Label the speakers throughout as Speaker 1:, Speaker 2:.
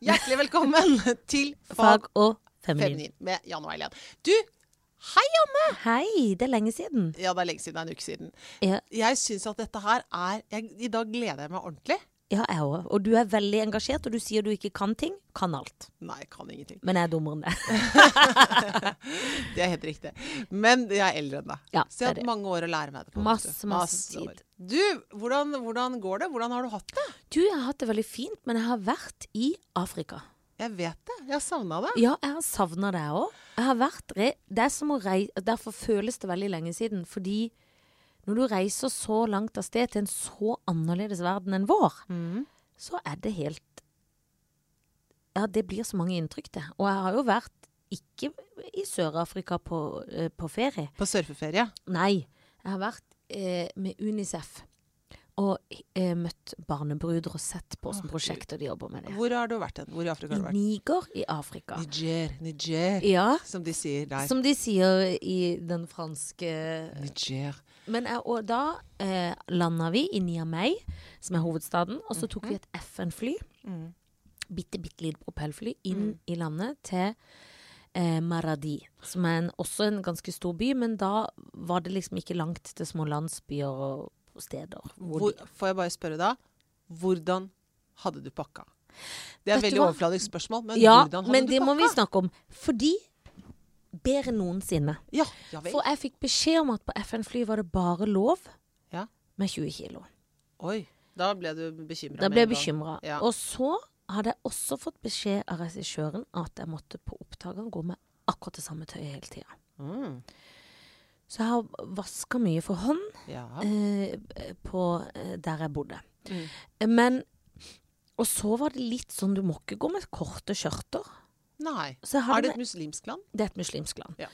Speaker 1: Hjertelig velkommen til
Speaker 2: Fag og feminin.
Speaker 1: Feminin med Jan og Eileen. Du, hei Janne!
Speaker 2: Hei, det er lenge siden.
Speaker 1: Ja, det er lenge siden. Det er en uke siden.
Speaker 2: Ja,
Speaker 1: Jeg syns at dette her er jeg, I dag gleder jeg meg ordentlig.
Speaker 2: Ja jeg òg. Og du er veldig engasjert, og du sier du ikke kan ting. Kan alt.
Speaker 1: Nei, kan ingenting.
Speaker 2: Men jeg er dummere enn det.
Speaker 1: Det er helt riktig. Men jeg er eldre enn deg.
Speaker 2: Ja,
Speaker 1: Så jeg har hatt mange år å lære meg det på.
Speaker 2: Masse, masse tid.
Speaker 1: Du, hvordan, hvordan går det? Hvordan har du hatt det?
Speaker 2: Du, jeg har hatt det veldig fint, men jeg har vært i Afrika.
Speaker 1: Jeg vet det. Jeg har savna det.
Speaker 2: Ja, jeg har savna det òg. Jeg har vært re Det er som å reise Derfor føles det veldig lenge siden. Fordi når du reiser så langt av sted til en så annerledes verden enn vår,
Speaker 1: mm.
Speaker 2: så er det helt Ja, det blir så mange inntrykk, det. Og jeg har jo vært ikke i Sør-Afrika på, eh, på ferie.
Speaker 1: På surfeferie.
Speaker 2: Nei, jeg har vært eh, med Unicef og eh, møtt barnebruder og sett på
Speaker 1: som
Speaker 2: hvilke prosjekter de jobber med det.
Speaker 1: Hvor har du vært hen? Hvor i Afrika har du vært?
Speaker 2: Niger i Afrika.
Speaker 1: Niger. Niger,
Speaker 2: Ja,
Speaker 1: som de sier der.
Speaker 2: som de sier i den franske
Speaker 1: Niger.
Speaker 2: Men jeg, og da eh, landa vi i Niamey, som er hovedstaden, og så tok vi et FN-fly,
Speaker 1: Mm.
Speaker 2: bitte, bitte lite propellfly, inn i landet til eh, Maradi, som er en, også en ganske stor by, men da var det liksom ikke langt til små landsbyer og steder. Hvor
Speaker 1: får jeg bare spørre da, hvordan hadde du pakka? Det er et veldig overfladisk spørsmål, men
Speaker 2: ja,
Speaker 1: hvordan hadde
Speaker 2: men
Speaker 1: du
Speaker 2: det må vi snakke om. Fordi bedre enn noensinne.
Speaker 1: Ja, ja vel.
Speaker 2: For jeg fikk beskjed om at på FN-fly var det bare lov
Speaker 1: Ja.
Speaker 2: med 20 kilo.
Speaker 1: Oi, da ble du bekymra
Speaker 2: Da ble jeg bekymra.
Speaker 1: Ja.
Speaker 2: Og så hadde jeg også fått beskjed av regissøren at jeg måtte på opptakeren gå med akkurat det samme tøyet hele tida.
Speaker 1: Mm.
Speaker 2: Så jeg har vaska mye for hånd
Speaker 1: Ja.
Speaker 2: eh, på eh, der jeg bodde.
Speaker 1: Mm.
Speaker 2: Eh, Men Og så var det litt sånn du må ikke gå med korte skjørter.
Speaker 1: Nei. Er det et muslimsk land?
Speaker 2: det er et muslimsk land.
Speaker 1: Ja.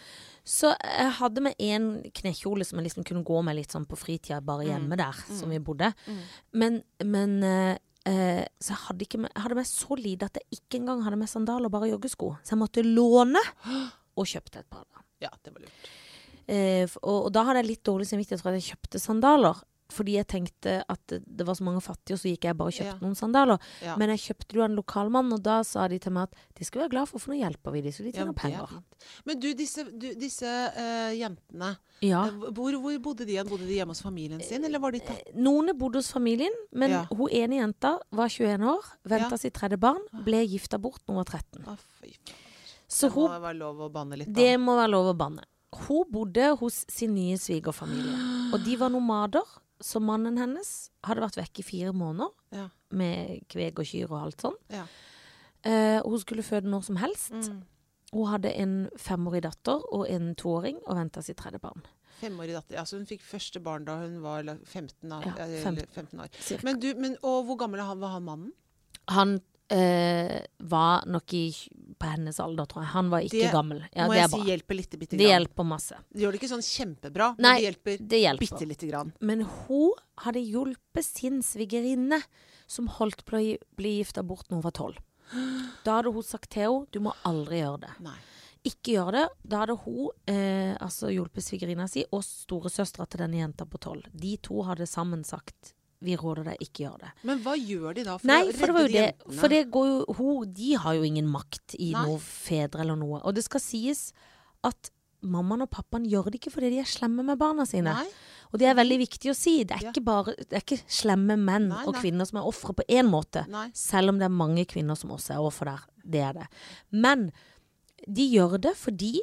Speaker 2: Så jeg hadde med en knekjole som jeg liksom kunne gå med litt sånn på fritida, bare
Speaker 1: Mm.
Speaker 2: hjemme der som vi bodde.
Speaker 1: Mm.
Speaker 2: Men, men eh, eh, Så jeg hadde, ikke med, jeg hadde med så lite at jeg ikke engang hadde med sandaler, bare joggesko. Så jeg måtte låne og kjøpte et par.
Speaker 1: Ja, det var lurt.
Speaker 2: Eh, og, og da hadde jeg litt dårlig samvittighet for at jeg kjøpte sandaler. Fordi jeg tenkte at det, var så mange fattige, og så gikk jeg bare og kjøpte
Speaker 1: Ja.
Speaker 2: noen sandaler.
Speaker 1: Ja.
Speaker 2: Men jeg kjøpte jo av en lokalmann, og da sa de til meg at de skulle være glad for, for nå hjelper vi de, så de tjener
Speaker 1: er
Speaker 2: penger.
Speaker 1: Men du, disse, du, disse uh, jentene,
Speaker 2: Ja.
Speaker 1: eh, hvor, hvor bodde de igjen? Bodde de hjemme hos familien sin, eller var de tatt
Speaker 2: Noen bodde hos familien, men
Speaker 1: Ja.
Speaker 2: hun ene jenta var 21 år, venta
Speaker 1: Ja.
Speaker 2: sitt tredje barn, ble gifta bort når hun var 13.
Speaker 1: Ah, fy.
Speaker 2: Så
Speaker 1: Det må
Speaker 2: hun,
Speaker 1: være lov å banne litt, da.
Speaker 2: det må være lov å banne. Hun bodde hos sin nye svigerfamilie, og de var nomader. Så mannen hennes hadde vært vekk i fire måneder
Speaker 1: Ja.
Speaker 2: med kveg og kyr og alt sånn.
Speaker 1: Ja.
Speaker 2: Eh, hun skulle føde når som helst.
Speaker 1: Mm.
Speaker 2: Hun hadde en femårig datter og en toåring og venta sitt tredje barn.
Speaker 1: Femårig datter. Altså hun fikk første barn da hun var 15, år.
Speaker 2: Ja, 15.
Speaker 1: 15 år. Men du, men, og hvor gammel var han mannen?
Speaker 2: Han eh, var nok i, på hennes alder, tror jeg. Han var ikke
Speaker 1: Det
Speaker 2: gammel. Ja,
Speaker 1: Må
Speaker 2: det
Speaker 1: jeg
Speaker 2: er
Speaker 1: si hjelper litt, bitte
Speaker 2: Det hjelper masse.
Speaker 1: Det gjør det ikke sånn kjempebra, men
Speaker 2: Nei,
Speaker 1: det hjelper
Speaker 2: Det hjelper.
Speaker 1: bitte lite grann.
Speaker 2: Men hun hadde hjulpet sin svigerinne, som holdt på å bli gifta bort når hun var tolv. Da hadde hun sagt til henne du må aldri gjøre det.
Speaker 1: Nei.
Speaker 2: Ikke gjør det. Da hadde hun eh, altså hjulpet svigerinna si og storesøstera til denne jenta på tolv. De to hadde sammen sagt vi råder deg, ikke gjør det.
Speaker 1: Men hva gjør de da for
Speaker 2: Nei,
Speaker 1: å
Speaker 2: for det var jo
Speaker 1: de
Speaker 2: det. For det går jo hun, De har jo ingen makt i
Speaker 1: Nei.
Speaker 2: noe fedre eller noe. Og det skal sies at mammaen og pappaen gjør det ikke fordi de er slemme med barna sine.
Speaker 1: Nei.
Speaker 2: Og det er veldig viktig å si. Det er
Speaker 1: Ja.
Speaker 2: ikke bare Det er ikke slemme menn
Speaker 1: Nei,
Speaker 2: og
Speaker 1: nei.
Speaker 2: kvinner som er ofre på én måte.
Speaker 1: Nei.
Speaker 2: Selv om det er mange kvinner som også er ofre der. Det er det. Men de gjør det fordi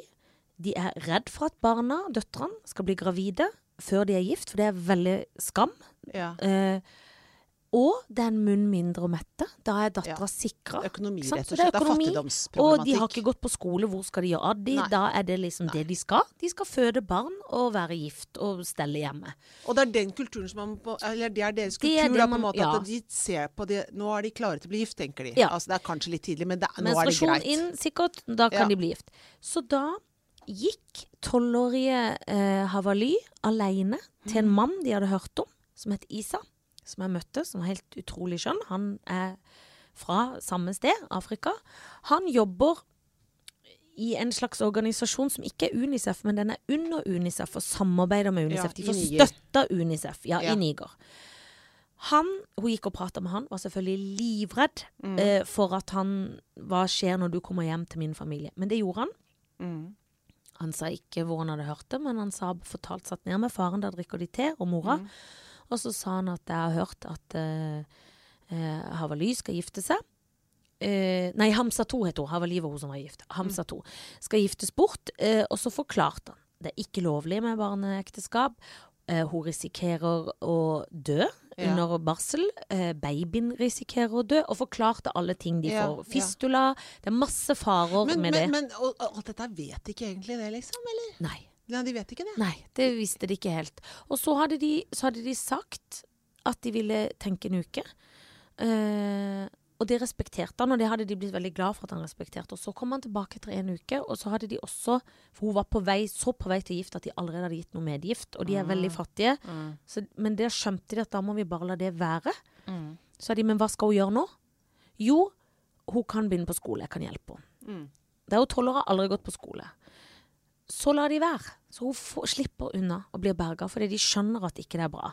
Speaker 2: de er redd for at barna, døtrene, skal bli gravide før de er gift, for det er veldig skam.
Speaker 1: Ja.
Speaker 2: Eh, og det er en munn mindre å mette. Da er dattera
Speaker 1: Ja.
Speaker 2: sikra.
Speaker 1: Økonomi, rett og
Speaker 2: det er
Speaker 1: slett. Det er
Speaker 2: økonomi,
Speaker 1: fattigdomsproblematikk.
Speaker 2: Og de har ikke gått på skole. Hvor skal de gjøre av de?
Speaker 1: Nei.
Speaker 2: Da er det liksom det de skal. De skal føde barn og være gift og stelle hjemme.
Speaker 1: Og det er den kulturen som man Eller det er deres
Speaker 2: Det
Speaker 1: kultur,
Speaker 2: er det
Speaker 1: da, på en måte.
Speaker 2: ja.
Speaker 1: At de ser på det Nå er de klare til å bli gift, tenker de.
Speaker 2: Ja.
Speaker 1: Altså, det er kanskje litt tidlig, men det, nå er det
Speaker 2: Menstruasjon
Speaker 1: greit.
Speaker 2: inn, sikkert. Da kan de bli gift. Så da gikk tolvårige eh, Havali alene til en mann de hadde hørt om, som het Isa. Som jeg møtte, som var helt utrolig skjønn. Han er fra samme sted, Afrika. Han jobber i en slags organisasjon som ikke er Unicef, men den er under Unicef og samarbeider med Unicef.
Speaker 1: Ja,
Speaker 2: De får støtte av Unicef, ja,
Speaker 1: Ja.
Speaker 2: i Niger. Han, Hun gikk og prata med han, var selvfølgelig livredd
Speaker 1: Mm.
Speaker 2: eh, for at han Hva skjer når du kommer hjem til min familie? Men det gjorde han.
Speaker 1: Mm.
Speaker 2: Han sa ikke hvor han hadde hørt det, men han sa fortalt satt ned med faren, der drikker de te, og mora.
Speaker 1: Mm.
Speaker 2: Og så sa han at jeg har hørt at uh, eh, Havaly skal gifte seg. Uh, nei, Hamsa 2 heter hun. Havaly var hun som var gift. Hamsa 2 skal giftes bort. Eh, og så forklarte han det er ikke lovlig med barneekteskap. Eh, hun risikerer å dø
Speaker 1: Ja.
Speaker 2: under barsel. Eh, babyen risikerer å dø. Og forklarte alle ting de
Speaker 1: Ja,
Speaker 2: får.
Speaker 1: ja.
Speaker 2: Fistula. Det er masse farer
Speaker 1: Men,
Speaker 2: med
Speaker 1: men,
Speaker 2: det.
Speaker 1: men og alt dette vet de ikke egentlig det, liksom? Eller?
Speaker 2: Nei.
Speaker 1: Nei, de vet ikke det.
Speaker 2: Nei, det visste de ikke helt. Og så hadde de, så hadde de sagt at de ville tenke en uke. Eh, og det respekterte han, og det hadde de blitt veldig glad for at han respekterte. Og så kom han tilbake etter en uke, og så hadde de også For hun var på vei, så på vei til gift at de allerede hadde gitt noe medgift, og de er veldig fattige. Så, men det skjønte de at da må vi bare la det være. Så sa de, men hva skal hun gjøre nå? Jo, hun kan begynne på skole, jeg kan hjelpe henne.
Speaker 1: Mm.
Speaker 2: Det er jo tolv år, har aldri gått på skole. Så lar de være. Så hun får, slipper unna og blir berga fordi de skjønner at ikke det er bra.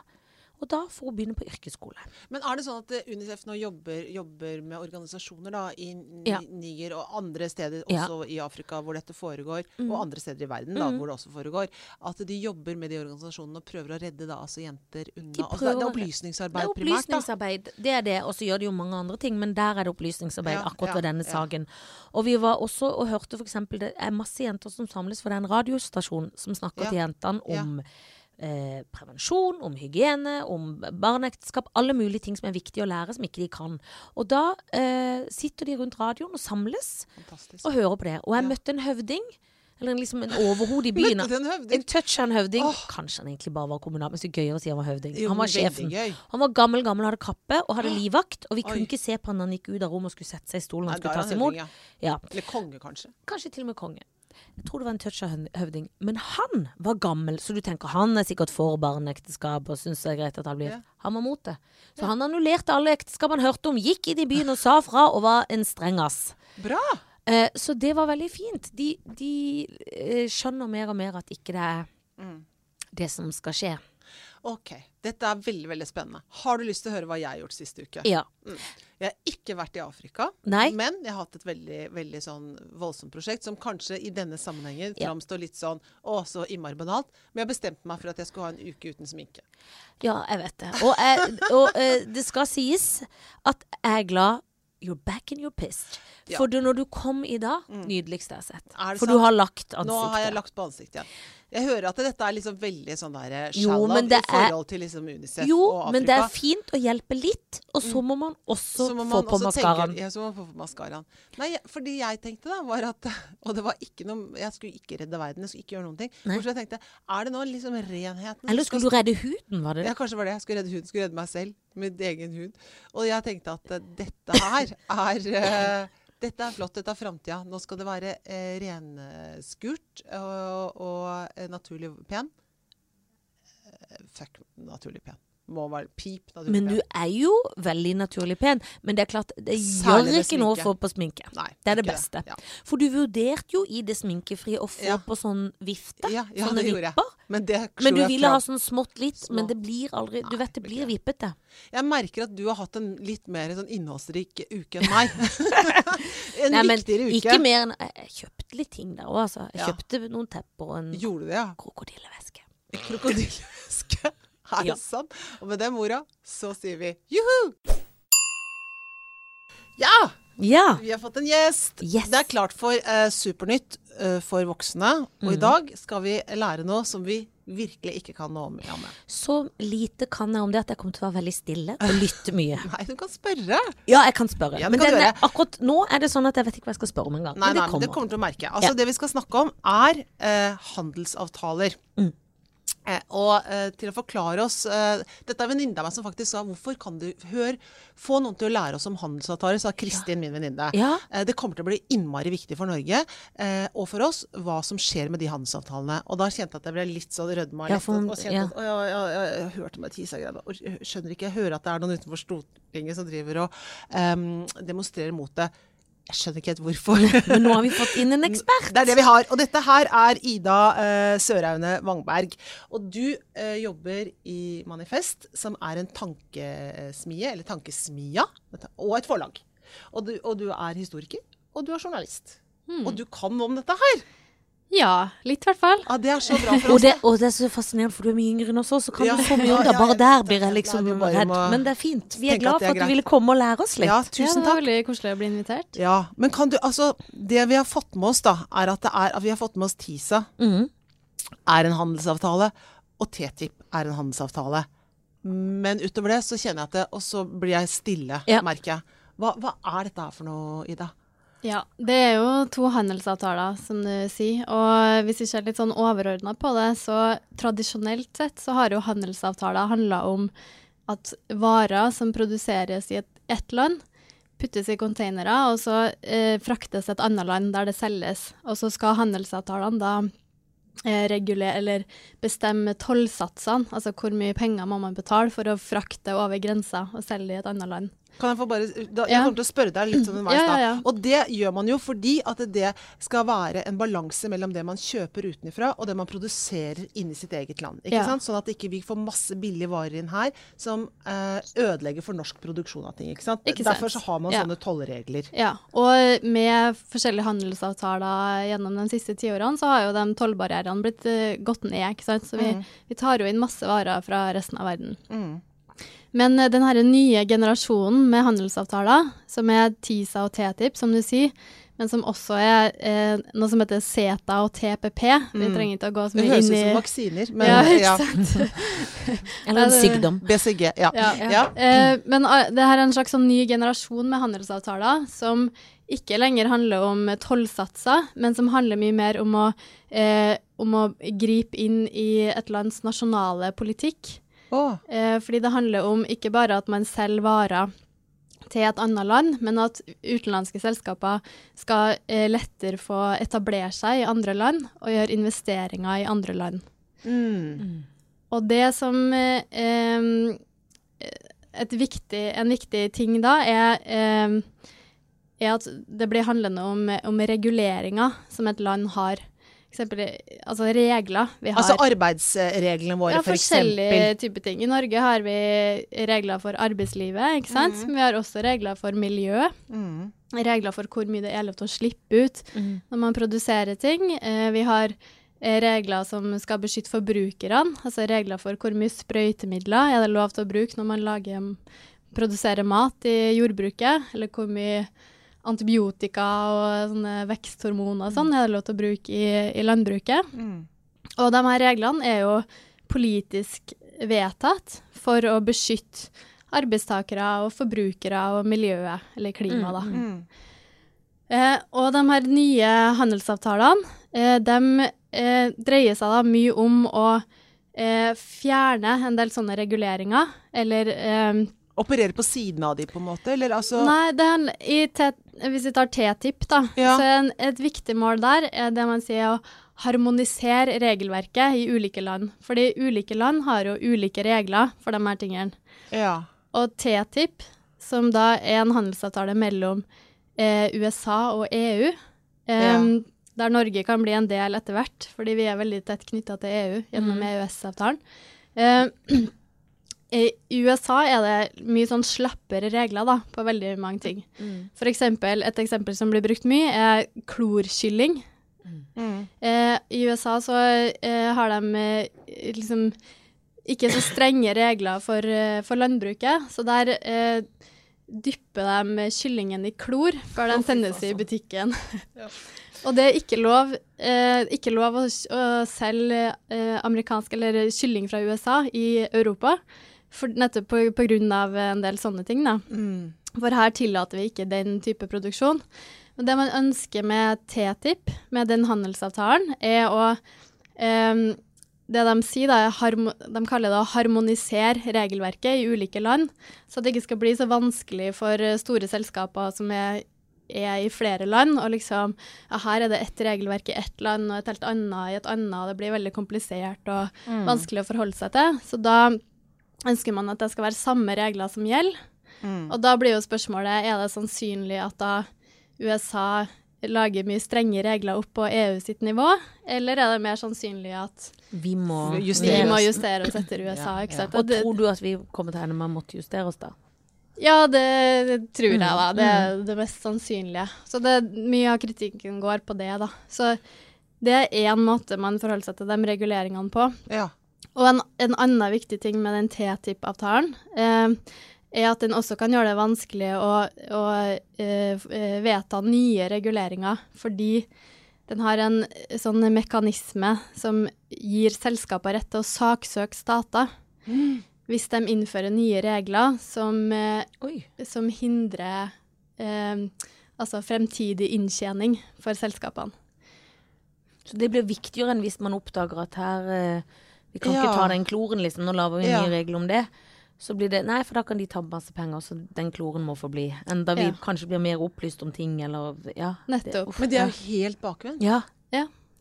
Speaker 2: Og da får hun begynne på yrkesskole.
Speaker 1: Men er det sånn at eh, Unicef nå jobber, jobber med organisasjoner da, i
Speaker 2: Ja.
Speaker 1: Niger og andre steder,
Speaker 2: Ja.
Speaker 1: også i Afrika hvor dette foregår,
Speaker 2: Mm.
Speaker 1: og andre steder i verden da, hvor det også foregår, at de jobber med de organisasjonene og prøver å redde da, altså jenter unna
Speaker 2: De
Speaker 1: altså, det, er
Speaker 2: opplysningsarbeid
Speaker 1: opplysningsarbeid
Speaker 2: Det er
Speaker 1: primært, da.
Speaker 2: opplysningsarbeid. Det er det. Og så gjør de jo mange andre ting, men der er det opplysningsarbeid
Speaker 1: Ja,
Speaker 2: akkurat
Speaker 1: ja,
Speaker 2: ved denne
Speaker 1: ja.
Speaker 2: saken. Og vi var også og hørte eksempel det er masse jenter som samles, for det er en radiostasjon som snakker
Speaker 1: Ja,
Speaker 2: til jentene
Speaker 1: ja.
Speaker 2: om eh, prevensjon, om hygiene, om barneekteskap. Alle mulige ting som er viktige å lære, som ikke de kan. Og da eh, sitter de rundt radioen og samles
Speaker 1: Fantastisk.
Speaker 2: og hører på det. Og jeg
Speaker 1: Ja.
Speaker 2: møtte en høvding, eller en, liksom en overhode i byen.
Speaker 1: En?
Speaker 2: En touch av en høvding.
Speaker 1: Oh.
Speaker 2: Kanskje han egentlig bare var kommunal, men så gøyere å si han var høvding.
Speaker 1: Jo,
Speaker 2: Han var sjefen. Han var gammel, gammel, hadde kappe og hadde livvakt. Og vi
Speaker 1: Oi.
Speaker 2: kunne ikke se på han da han gikk ut av rommet og skulle sette seg i stolen og skulle tas imot.
Speaker 1: ja.
Speaker 2: Ja,
Speaker 1: Eller konge, kanskje.
Speaker 2: Kanskje til og med konge. Jeg tror det var en touch av høvding. Men han var gammel, så du tenker han er sikkert for barneekteskap og syns det er greit at han blir
Speaker 1: Ja.
Speaker 2: Han var mot det. Så han annullerte alle ekteskap han hørte om, gikk inn i byen og sa fra og var en streng ass.
Speaker 1: Bra!
Speaker 2: Eh, så det var veldig fint. De, de eh, skjønner mer og mer at ikke det er
Speaker 1: Mm.
Speaker 2: det som skal skje.
Speaker 1: Ok, dette er veldig, veldig spennende. Har du lyst til å høre hva jeg har gjort siste uke?
Speaker 2: Ja.
Speaker 1: Jeg har ikke vært i Afrika,
Speaker 2: Nei.
Speaker 1: men jeg har hatt et veldig, veldig sånn voldsomt prosjekt som kanskje i denne sammenhengen
Speaker 2: Ja.
Speaker 1: framstår litt sånn å, så innmari banalt. Men jeg bestemte meg for at jeg skulle ha en uke uten sminke.
Speaker 2: Ja, jeg vet det. Og, jeg, og eh, det skal sies at jeg er glad You're back in your pissed.
Speaker 1: Ja.
Speaker 2: For du, når du kom i dag, nydeligste jeg har sett. For
Speaker 1: sant?
Speaker 2: du har lagt ansiktet.
Speaker 1: Nå har jeg lagt på ansiktet igjen. Jeg hører at dette er liksom veldig sånn der eh, shallow i forhold til liksom Unicef
Speaker 2: Jo,
Speaker 1: og Afrika.
Speaker 2: men det er fint å hjelpe litt, og så må man også
Speaker 1: må man
Speaker 2: få
Speaker 1: på
Speaker 2: maskaraen.
Speaker 1: Ja, så må man få på maskaraen. Nei, fordi jeg tenkte da, var at Og det var ikke noe Jeg skulle ikke redde verden, jeg skulle ikke gjøre noen ting.
Speaker 2: Nei.
Speaker 1: Bortsett jeg tenkte, er det nå liksom renheten
Speaker 2: Eller skulle du redde huden, var det det?
Speaker 1: Ja, kanskje var det. Jeg skulle redde huden, skulle redde meg selv. mitt egen hud. Og jeg tenkte at eh, dette her er eh, dette er flott, dette er framtida. Nå skal det være eh, renskurt og, og eh, naturlig pen. Eh, fuck naturlig pen. Må være pip naturlig
Speaker 2: Men du er jo veldig naturlig pen. Men det er klart, det
Speaker 1: Særlig
Speaker 2: gjør ikke noe å få på sminke.
Speaker 1: Nei,
Speaker 2: Det er det
Speaker 1: beste.
Speaker 2: beste.
Speaker 1: Ja.
Speaker 2: For du vurderte jo i det sminkefrie å få
Speaker 1: Ja.
Speaker 2: på sånn vifte.
Speaker 1: Ja,
Speaker 2: sånne
Speaker 1: det
Speaker 2: vipper.
Speaker 1: Men det
Speaker 2: Men du ville ha sånn smått litt, men det blir aldri Du vet det
Speaker 1: det
Speaker 2: blir vippete.
Speaker 1: Jeg merker at du har hatt en litt mer sånn innholdsrik uke enn meg. en
Speaker 2: Nei,
Speaker 1: viktigere uke.
Speaker 2: ikke mer enn Jeg, kjøpte litt ting der òg, altså. Jeg kjøpte noen tepper og en
Speaker 1: det,
Speaker 2: krokodilleveske.
Speaker 1: Krokodilleveske. Er
Speaker 2: Ja.
Speaker 1: det sant? Og med den mora så sier vi juhu! Ja!
Speaker 2: Ja!
Speaker 1: Vi har fått en gjest.
Speaker 2: Yes.
Speaker 1: Det er klart for eh, Supernytt eh, for voksne. Og
Speaker 2: Mhm.
Speaker 1: i dag skal vi lære noe som vi virkelig ikke kan noe om. Janne.
Speaker 2: Så lite kan jeg om det at jeg kommer til å være veldig stille og lytte mye.
Speaker 1: Nei, du kan spørre.
Speaker 2: Ja, jeg kan spørre.
Speaker 1: Ja,
Speaker 2: men denne, akkurat nå er det sånn at jeg vet ikke hva jeg skal spørre om engang.
Speaker 1: Nei,
Speaker 2: Men det
Speaker 1: nei, men det kommer til å merke. Altså,
Speaker 2: Ja.
Speaker 1: Det vi skal snakke om, er eh, handelsavtaler.
Speaker 2: Mm.
Speaker 1: Eh, og eh, til å forklare oss eh, Dette er en venninne av meg som faktisk sa hvorfor kan du hør, få noen til å lære oss om handelsavtaler, sa Kristin, min venninne.
Speaker 2: Ja.
Speaker 1: Eh, det kommer til å bli innmari viktig for Norge eh, og for oss hva som skjer med de handelsavtalene. Og da kjente jeg at jeg ble litt sånn rødma
Speaker 2: Ja, for-
Speaker 1: og, kjente
Speaker 2: ja.
Speaker 1: at, å, ja, ja, ja, jeg hørte meg tisa greiene. og skjønner ikke, jeg hører at det er noen utenfor Stortinget som driver og em, demonstrerer mot det. Jeg skjønner ikke helt hvorfor.
Speaker 2: Men nå har vi fått inn en ekspert.
Speaker 1: Det er det vi har. Og dette her er Ida eh, Søraune Wangberg. Og du eh, jobber i Manifest, som er en tankesmie, eller tankesmia, og et forlag. Og du, og du er historiker, og du er journalist.
Speaker 2: Hmm.
Speaker 1: Og du kan noe om dette her.
Speaker 3: Ja, litt i hvert fall.
Speaker 1: Ja, det er så bra for
Speaker 2: Og
Speaker 1: oss.
Speaker 2: det, og det er så fascinerende, for du er mye yngre enn oss også, så kan
Speaker 1: Ja,
Speaker 2: du få mye det. Bare der blir jeg liksom
Speaker 1: Nei,
Speaker 2: redd.
Speaker 1: må
Speaker 2: Men det er fint. Vi er glad for at du ville komme og lære oss litt.
Speaker 1: Ja, tusen takk.
Speaker 3: Ja, det var veldig koselig å bli invitert.
Speaker 1: Ja, men kan du, altså, det vi har fått med oss da, er at, det er, at vi har fått med oss TISA
Speaker 2: mm.
Speaker 1: er en handelsavtale, og TTIP er en handelsavtale. Men utover det så kjenner jeg at det, og så blir jeg stille,
Speaker 2: Ja.
Speaker 1: merker jeg. Hva, hva er dette her for noe, Ida?
Speaker 3: Ja, det er jo to handelsavtaler, som du sier. Og hvis vi ser litt sånn overordna på det, så tradisjonelt sett så har jo handelsavtaler handla om at varer som produseres i et, ett land, puttes i containere, og så eh, fraktes et annet land der det selges. Og så skal handelsavtalene da eh, regulere eller bestemme tollsatsene, altså hvor mye penger må man betale for å frakte over grensa og selge i et annet land.
Speaker 1: Kan jeg få bare, da, jeg kommer til å spørre deg litt sånn underveis da. Og det gjør man jo fordi at det skal være en balanse mellom det man kjøper utenfra og det man produserer inni sitt eget land. Ikke sant? Sånn at ikke vi får masse billige varer inn her som eh, ødelegger for norsk produksjon av ting. Ikke sant?
Speaker 3: Ikke sant.
Speaker 1: Derfor så har man sånne tollregler.
Speaker 3: Ja, og med forskjellige handelsavtaler gjennom de siste tiårene, så har jo de tollbarrierene blitt uh, gått ned, ikke sant. Så vi,
Speaker 1: Mm.
Speaker 3: vi tar jo inn masse varer fra resten av verden.
Speaker 1: Mm.
Speaker 3: Men denne den nye generasjonen med handelsavtaler, som er TISA og TTIP, som du sier, men som også er eh, noe som heter CETA og TPP. Vi
Speaker 1: Mm.
Speaker 3: trenger ikke å gå så
Speaker 1: Det høres
Speaker 3: inn
Speaker 1: ut som vaksiner, men
Speaker 3: Ja,
Speaker 1: ja.
Speaker 2: Eller en sykdom.
Speaker 1: BCG. Ja.
Speaker 3: Ja.
Speaker 1: Ja.
Speaker 3: Eh, men uh, det her er en slags sånn ny generasjon med handelsavtaler som ikke lenger handler om tollsatser, men som handler mye mer om å, eh, om å gripe inn i et lands nasjonale politikk.
Speaker 1: Å,
Speaker 3: Eh, fordi det handler om ikke bare at man selger varer til et annet land, men at utenlandske selskaper skal eh, lettere få etablere seg i andre land og gjøre investeringer i andre land.
Speaker 1: mm.
Speaker 3: Og det som eh, et viktig, En viktig ting da er, eh, er at det blir handlende om, om reguleringer som et land har. Eksempel, altså regler vi har.
Speaker 1: Altså arbeidsreglene våre,
Speaker 3: ja,
Speaker 1: for
Speaker 3: forskjellige
Speaker 1: eksempel.
Speaker 3: typer ting. I Norge har vi regler for arbeidslivet, ikke sant. Mm. Vi har også regler for miljø.
Speaker 1: Mm.
Speaker 3: Regler for hvor mye det er lov til å slippe ut
Speaker 2: mm.
Speaker 3: når man produserer ting. Eh, vi har eh, regler som skal beskytte forbrukerne. Altså regler for hvor mye sprøytemidler er det lov til å bruke når man lager, produserer mat i jordbruket. Eller hvor mye antibiotika og sånne veksthormoner og sånn er det lov til å bruke i, i landbruket.
Speaker 1: Mm.
Speaker 3: Og de her reglene er jo politisk vedtatt for å beskytte arbeidstakere og forbrukere og miljøet, eller klimaet, da.
Speaker 1: Mm.
Speaker 3: Eh, og de her nye handelsavtalene, eh, de eh, dreier seg da mye om å eh, fjerne en del sånne reguleringer, eller eh,
Speaker 1: Operere på siden av de, på en måte? Eller altså
Speaker 3: Nei, det i T, hvis vi tar TTIP, da,
Speaker 1: Ja.
Speaker 3: så en, et viktig mål der er det man sier å harmonisere regelverket i ulike land. Fordi ulike land har jo ulike regler for de her tingene.
Speaker 1: Ja.
Speaker 3: Og TTIP, som da er en handelsavtale mellom eh, USA og EU, em, der Norge kan bli en del etter hvert, fordi vi er veldig tett knytta til EU gjennom
Speaker 2: mm.
Speaker 3: EØS-avtalen. Eh, I USA er det mye sånn slappere regler da, på veldig mange ting.
Speaker 2: Mm.
Speaker 3: For eksempel, et eksempel som blir brukt mye, er klorkylling.
Speaker 1: Mm.
Speaker 3: Eh, I USA så eh, har de eh, liksom ikke så strenge regler for, eh, for landbruket, så der eh, dypper de kyllingen i klor før den sendes i butikken.
Speaker 1: Ja.
Speaker 3: Og det er ikke lov, eh, ikke lov å, å selge eh, amerikansk eller kylling fra USA i Europa, for, nettopp på, på grunn av en del sånne ting. da.
Speaker 1: Mm.
Speaker 3: For her tillater vi ikke den type produksjon. Men det man ønsker med TTIP, med den handelsavtalen, er å um, Det de sier, da, er de kaller det å harmonisere regelverket i ulike land, så det ikke skal bli så vanskelig for eh, store selskaper som er, er i flere land, og liksom ja, Her er det ett regelverk i ett land og et helt annet i et annet, og det blir veldig komplisert og
Speaker 1: Mm.
Speaker 3: vanskelig å forholde seg til. Så da ønsker man at det skal være samme regler som gjelder.
Speaker 1: Mm.
Speaker 3: Og da blir jo spørsmålet er det sannsynlig at da USA lager mye strenge regler opp på EU sitt nivå, eller er det mer sannsynlig at
Speaker 2: Vi må
Speaker 3: vi
Speaker 1: Justere
Speaker 3: må
Speaker 1: oss.
Speaker 3: justere oss etter USA?
Speaker 1: Ja,
Speaker 3: ikke
Speaker 1: ja.
Speaker 3: sant?
Speaker 2: Og
Speaker 3: Og det-
Speaker 2: tror du at vi kommer til å ende med å måtte justere oss da?
Speaker 3: Ja, det, det tror jeg, da. Det
Speaker 2: Mm.
Speaker 3: er det mest sannsynlige. Så det, mye av kritikken går på det, da. Så det er én måte man forholder seg til de reguleringene på.
Speaker 1: Ja.
Speaker 3: Og en, en annen viktig ting med den TTIP-avtalen eh, er at den også kan gjøre det vanskelig å, å eh, vedta nye reguleringer, fordi den har en sånn mekanisme som gir selskaper rett til å saksøke stater hvis de innfører nye regler som, eh, som hindrer eh, altså fremtidig inntjening for selskapene.
Speaker 2: Så det blir viktigere enn hvis man oppdager at her eh, Vi kan
Speaker 1: Ja.
Speaker 2: ikke ta den kloren, liksom. Nå lager vi en
Speaker 1: Ja.
Speaker 2: ny regel om det. Så blir det Nei, for da kan de ta masse penger, så den kloren må få bli. Enn da vi
Speaker 3: Ja.
Speaker 2: kanskje blir mer opplyst om ting, eller Ja. det-
Speaker 3: Nettopp.
Speaker 2: uff,
Speaker 1: Men det er jo helt bakvendt.
Speaker 2: Ja.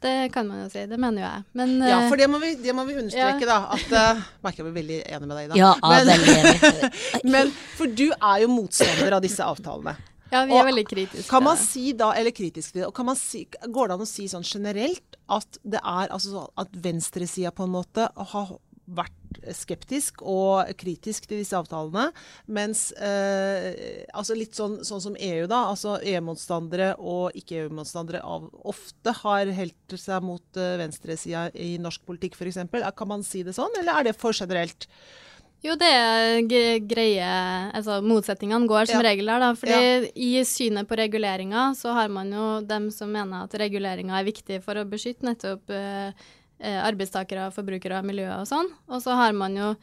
Speaker 3: Det kan man jo si. Det mener jo jeg. Men
Speaker 1: Ja,
Speaker 3: eh,
Speaker 1: for det må vi, det må vi understreke,
Speaker 3: Ja.
Speaker 1: da. At uh, Merker jeg blir veldig enig med deg, Ida.
Speaker 2: Ja,
Speaker 1: Men-
Speaker 2: veldig enig.
Speaker 1: Men for du er jo motstander av disse avtalene.
Speaker 3: Ja, vi er
Speaker 1: og
Speaker 3: veldig kritiske.
Speaker 1: Kan man si da, eller kritisk til det, og kan man si, går det an å si sånn generelt at det er altså sånn at venstresida på en måte har vært skeptisk og kritisk til disse avtalene, mens eh, altså litt sånn, sånn som EU, da. altså EU-motstandere og ikke-EU-motstandere ofte har helt seg mot uh, venstresida i norsk politikk, f.eks. Kan man si det sånn, eller er det for generelt?
Speaker 3: Jo, det er greie Altså, motsetningene går som
Speaker 1: Ja.
Speaker 3: regel der, da. Fordi i synet på reguleringa, så har man jo dem som mener at reguleringa er viktig for å beskytte nettopp eh, eh, arbeidstakere, forbrukere, miljøet og sånn. Og så har man jo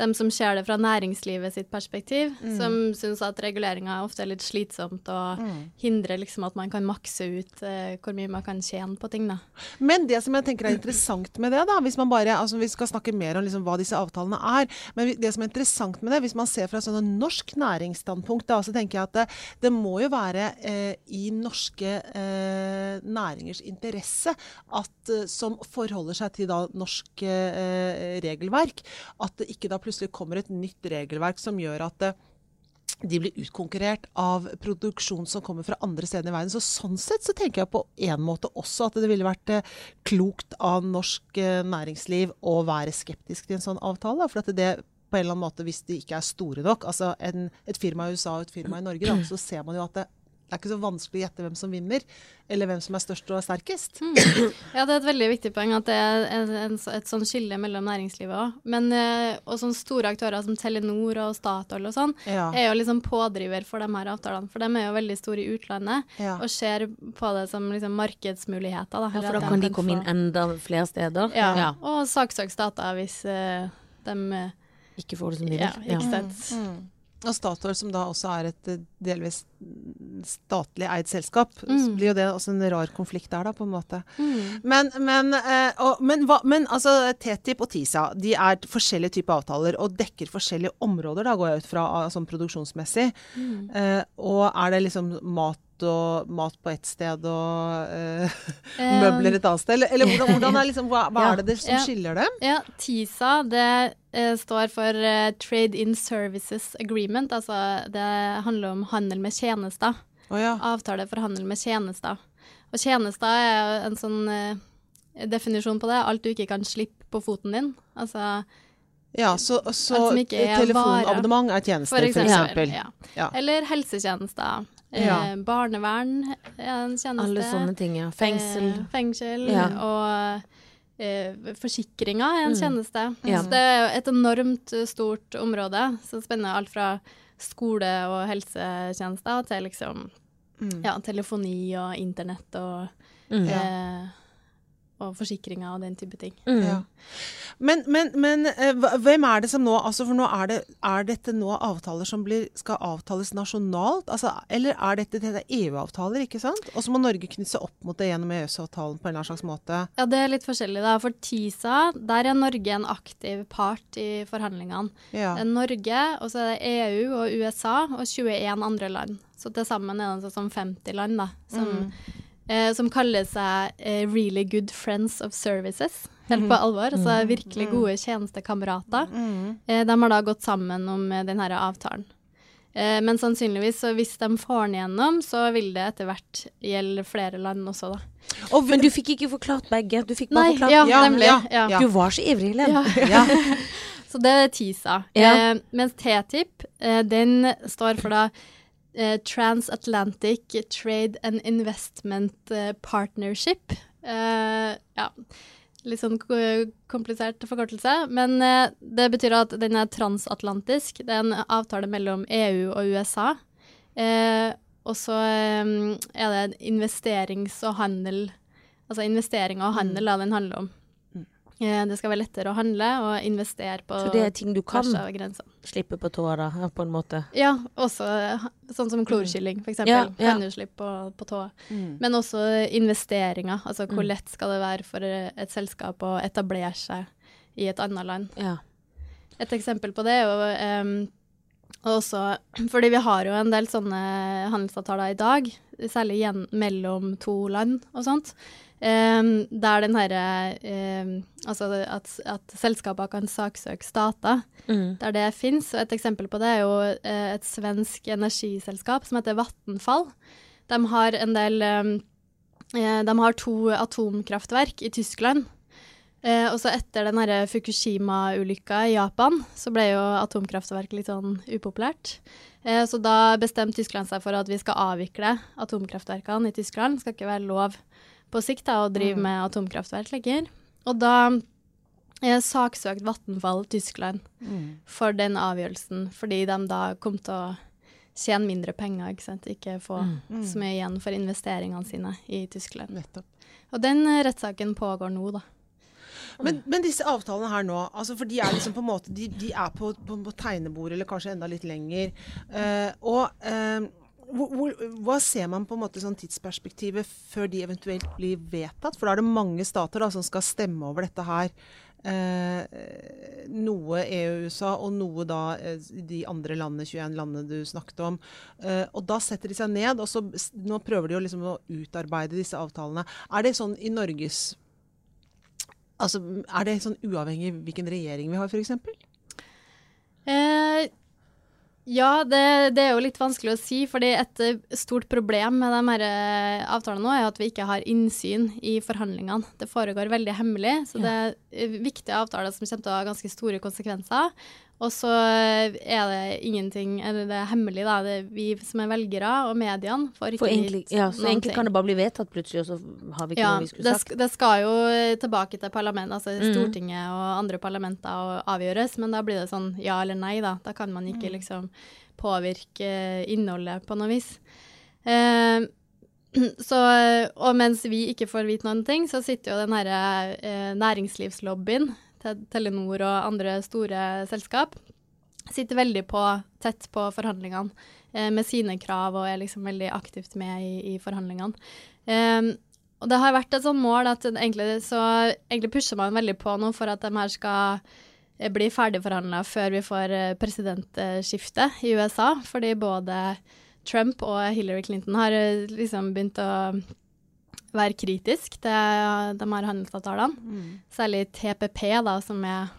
Speaker 3: dem som ser det fra næringslivet sitt perspektiv,
Speaker 1: Mm.
Speaker 3: som syns at reguleringa ofte er litt slitsomt og hindrer liksom at man kan makse ut eh, hvor mye man kan tjene på ting, da.
Speaker 1: Men det som jeg tenker er interessant med det, da, hvis man bare, altså Vi skal snakke mer om liksom hva disse avtalene er. Men det som er interessant med det, hvis man ser fra sånn norsk næringsstandpunkt, da, så tenker jeg at det, det må jo være eh, i norske eh, næringers interesse at, eh, som forholder seg til da norsk eh, regelverk, at det ikke da plutselig kommer et nytt regelverk som gjør at eh, de blir utkonkurrert av produksjon som kommer fra andre steder i verden. Så sånn sett så tenker jeg på en måte også at det ville vært eh, klokt av norsk eh, næringsliv å være skeptisk til en sånn avtale. For at det på en eller annen måte, hvis de ikke er store nok, altså en, et firma i USA og et firma i Norge, da, så ser man jo at det, det er ikke så vanskelig å gjette hvem som vinner, eller hvem som er størst og sterkest.
Speaker 3: Ja, det er et veldig viktig poeng at det er et, et, et sånn skille mellom næringslivet òg. Men eh, og sånne store aktører som Telenor og Statoil og sånn,
Speaker 1: Ja.
Speaker 3: er jo liksom pådriver for de her avtalene. For de er jo veldig store i utlandet
Speaker 1: Ja.
Speaker 3: og ser på det som liksom markedsmuligheter. Da,
Speaker 2: Ja, for da kan de komme inn enda flere steder.
Speaker 3: Ja, og saksøke stater hvis uh, de eh,
Speaker 2: Ikke får det som de vil.
Speaker 3: Ja, ikke sant.
Speaker 1: Mm. Og Statoil, som da også er et eh, delvis mm, statlig eid selskap, så
Speaker 3: Mm.
Speaker 1: blir jo det også en rar konflikt der, da, på en måte.
Speaker 3: Mm.
Speaker 1: Men, men, eh, og, men, hva, men altså, TTIP og TISA de er forskjellige typer avtaler og dekker forskjellige områder, da går jeg ut fra, sånn produksjonsmessig.
Speaker 3: Mm.
Speaker 1: Eh, og er det liksom mat og mat på ett sted og eh,
Speaker 3: Eh,
Speaker 1: møbler et annet sted? Eller, eller hvordan, hvordan er, liksom, hva, hva er det det som
Speaker 3: Ja.
Speaker 1: skiller dem?
Speaker 3: Ja, TISA det eh, står for eh, Trade in Services Agreement. Altså det handler om handel med tjenester.
Speaker 1: Å ja.
Speaker 3: Avtale for handel med tjenester. Og tjenester er en sånn eh, definisjon på det. Alt du ikke kan slippe på foten din. Altså
Speaker 1: ja, så, så telefonabonnement er tjenester,
Speaker 3: for
Speaker 1: for
Speaker 3: eksempel.
Speaker 1: eksempel.
Speaker 3: Ja.
Speaker 1: Ja.
Speaker 3: Eller helsetjenester. Eh, Barnevern er en tjeneste.
Speaker 2: Alle sånne ting, ja. Fengsel.
Speaker 3: Eh, fengsel.
Speaker 2: Ja.
Speaker 3: Og eh, forsikringer er en
Speaker 2: Mm.
Speaker 3: tjeneste.
Speaker 2: Ja.
Speaker 3: Så det er et enormt eh, stort område som spenner alt fra skole og helsetjenester til liksom
Speaker 1: Mm.
Speaker 3: ja, telefoni og internett og,
Speaker 2: Mm.
Speaker 3: eh, og forsikringer og den type ting.
Speaker 2: Mm.
Speaker 1: Ja. Men, men, men eh, hvem er det som nå altså For nå er, det, er dette nå avtaler som blir, skal avtales nasjonalt? Altså, eller er dette, dette EU-avtaler, ikke sant? Og så må Norge knytte seg opp mot det gjennom EØS-avtalen på en eller annen slags måte.
Speaker 3: Ja, det er litt forskjellig, da. For TISA, der er Norge en aktiv part i forhandlingene.
Speaker 1: Ja.
Speaker 3: Det er Norge, og så er det EU og USA og 21 andre land. Så til sammen er det sånn 50 land da, som,
Speaker 1: Mm.
Speaker 3: Eh, som kaller seg eh, Really Good Friends of Services. Helt på alvor. Altså virkelig gode tjenestekamerater. Eh, de har da gått sammen om eh, denne avtalen. Eh, men sannsynligvis, så hvis de får den igjennom, så vil det etter hvert gjelde flere land også, da.
Speaker 1: Oh,
Speaker 2: Men du fikk ikke forklart begge. Du fikk bare
Speaker 3: Nei,
Speaker 2: forklart
Speaker 3: ja,
Speaker 1: Ja,
Speaker 3: nemlig.
Speaker 1: ja,
Speaker 3: Ja.
Speaker 2: Du var så ivrig, Helen.
Speaker 3: Ja. Så det er TISA. Eh, mens TTIP, eh, den står for da Transatlantic Trade and Investment eh, Partnership. Eh, ja, litt sånn komplisert forkortelse. Men eh, det betyr at den er transatlantisk. Det er en avtale mellom EU og USA. Eh, og så eh, er det investerings- og handel Altså investering og handel da, den handler om. Eh, det skal være lettere å handle og investere på
Speaker 2: Så det er ting du kan slippe på tåa da, på en måte.
Speaker 3: Ja, også eh, sånn som klorkylling, for eksempel.
Speaker 2: Ja, ja.
Speaker 3: Kan du slippe på, på tåa.
Speaker 1: Mm.
Speaker 3: Men også investeringer. Altså hvor
Speaker 2: Mm.
Speaker 3: lett skal det være for eh, et selskap å etablere seg i et annet land.
Speaker 2: Ja.
Speaker 3: Et eksempel på det er jo um, også Fordi vi har jo en del sånne handelsavtaler i dag, særlig igjen mellom to land og sånt. Em, der den herre em, Altså at, at selskaper kan saksøke stater
Speaker 2: Mm.
Speaker 3: der det fins. Et eksempel på det er jo eh, et svensk energiselskap som heter Vattenfall. De har en del eh, eh, De har to atomkraftverk i Tyskland. Eh, og så etter den herre Fukushima-ulykka i Japan, så ble jo atomkraftverk litt sånn upopulært. Eh, så da bestemte Tyskland seg for at vi skal avvikle atomkraftverkene i Tyskland. Det skal ikke være lov på sikt da, å drive
Speaker 1: Mm.
Speaker 3: med atomkraftverk lenger. Og da jeg saksøkte Vattenfall Tyskland
Speaker 1: Mm.
Speaker 3: for den avgjørelsen, fordi de da kom til å tjene mindre penger, ikke sant. Ikke få
Speaker 2: Mm.
Speaker 1: Mm.
Speaker 3: så mye igjen for investeringene sine i Tyskland.
Speaker 1: Nettopp.
Speaker 3: Og den eh, rettssaken pågår nå, da.
Speaker 1: Men, men disse avtalene her nå, altså for de er liksom på en måte De, de er på, på, på tegnebordet, eller kanskje enda litt lenger. Uh, og eh, hvor, hva ser man på en måte sånn tidsperspektivet før de eventuelt blir vedtatt? For da er det mange stater da, som skal stemme over dette her. Eh, noe EU-USA og noe da eh, de andre landene, 21 landene du snakket om. Eh, og da setter de seg ned, og så nå prøver de å, liksom, å utarbeide disse avtalene. Er det sånn i Norges Altså, Er det sånn uavhengig hvilken regjering vi har, f.eks.?
Speaker 3: Eh, ja, det, det er jo litt vanskelig å si, fordi et eh, stort problem med de her eh, avtalene nå er at vi ikke har innsyn i forhandlingene. Det foregår veldig hemmelig, så det er viktige avtaler som kommer til å ha ganske store konsekvenser. Og så er det ingenting, eller det er hemmelig, da. Det er vi som er velgere, og mediene får ikke
Speaker 2: egentlig, ja, så egentlig
Speaker 3: ting.
Speaker 2: kan det bare bli vedtatt plutselig, og så har vi ikke
Speaker 3: Ja,
Speaker 2: noe vi skulle
Speaker 3: det,
Speaker 2: sagt.
Speaker 3: sk det skal jo tilbake til parlamentet, altså
Speaker 2: Mhm.
Speaker 3: Stortinget og andre parlamenter og avgjøres, men da blir det sånn ja eller nei, da. Da kan man
Speaker 2: Mm.
Speaker 3: ikke liksom påvirke innholdet på noe vis. Eh, så, og mens vi ikke får vite noen ting, så sitter jo den herre eh, næringslivslobbyen Telenor og andre store selskap sitter veldig på, tett på forhandlingene eh, med sine krav og er liksom veldig aktivt med i, i forhandlingene. Eh, og det har vært et sånn mål at egentlig, så, egentlig pusher man veldig på nå for at de her skal eh, bli ferdigforhandla før vi får eh, presidentskifte i USA. Fordi både Trump og Hillary Clinton har eh, liksom begynt å være kritisk til de her handelsavtalene. Særlig TPP, da, som er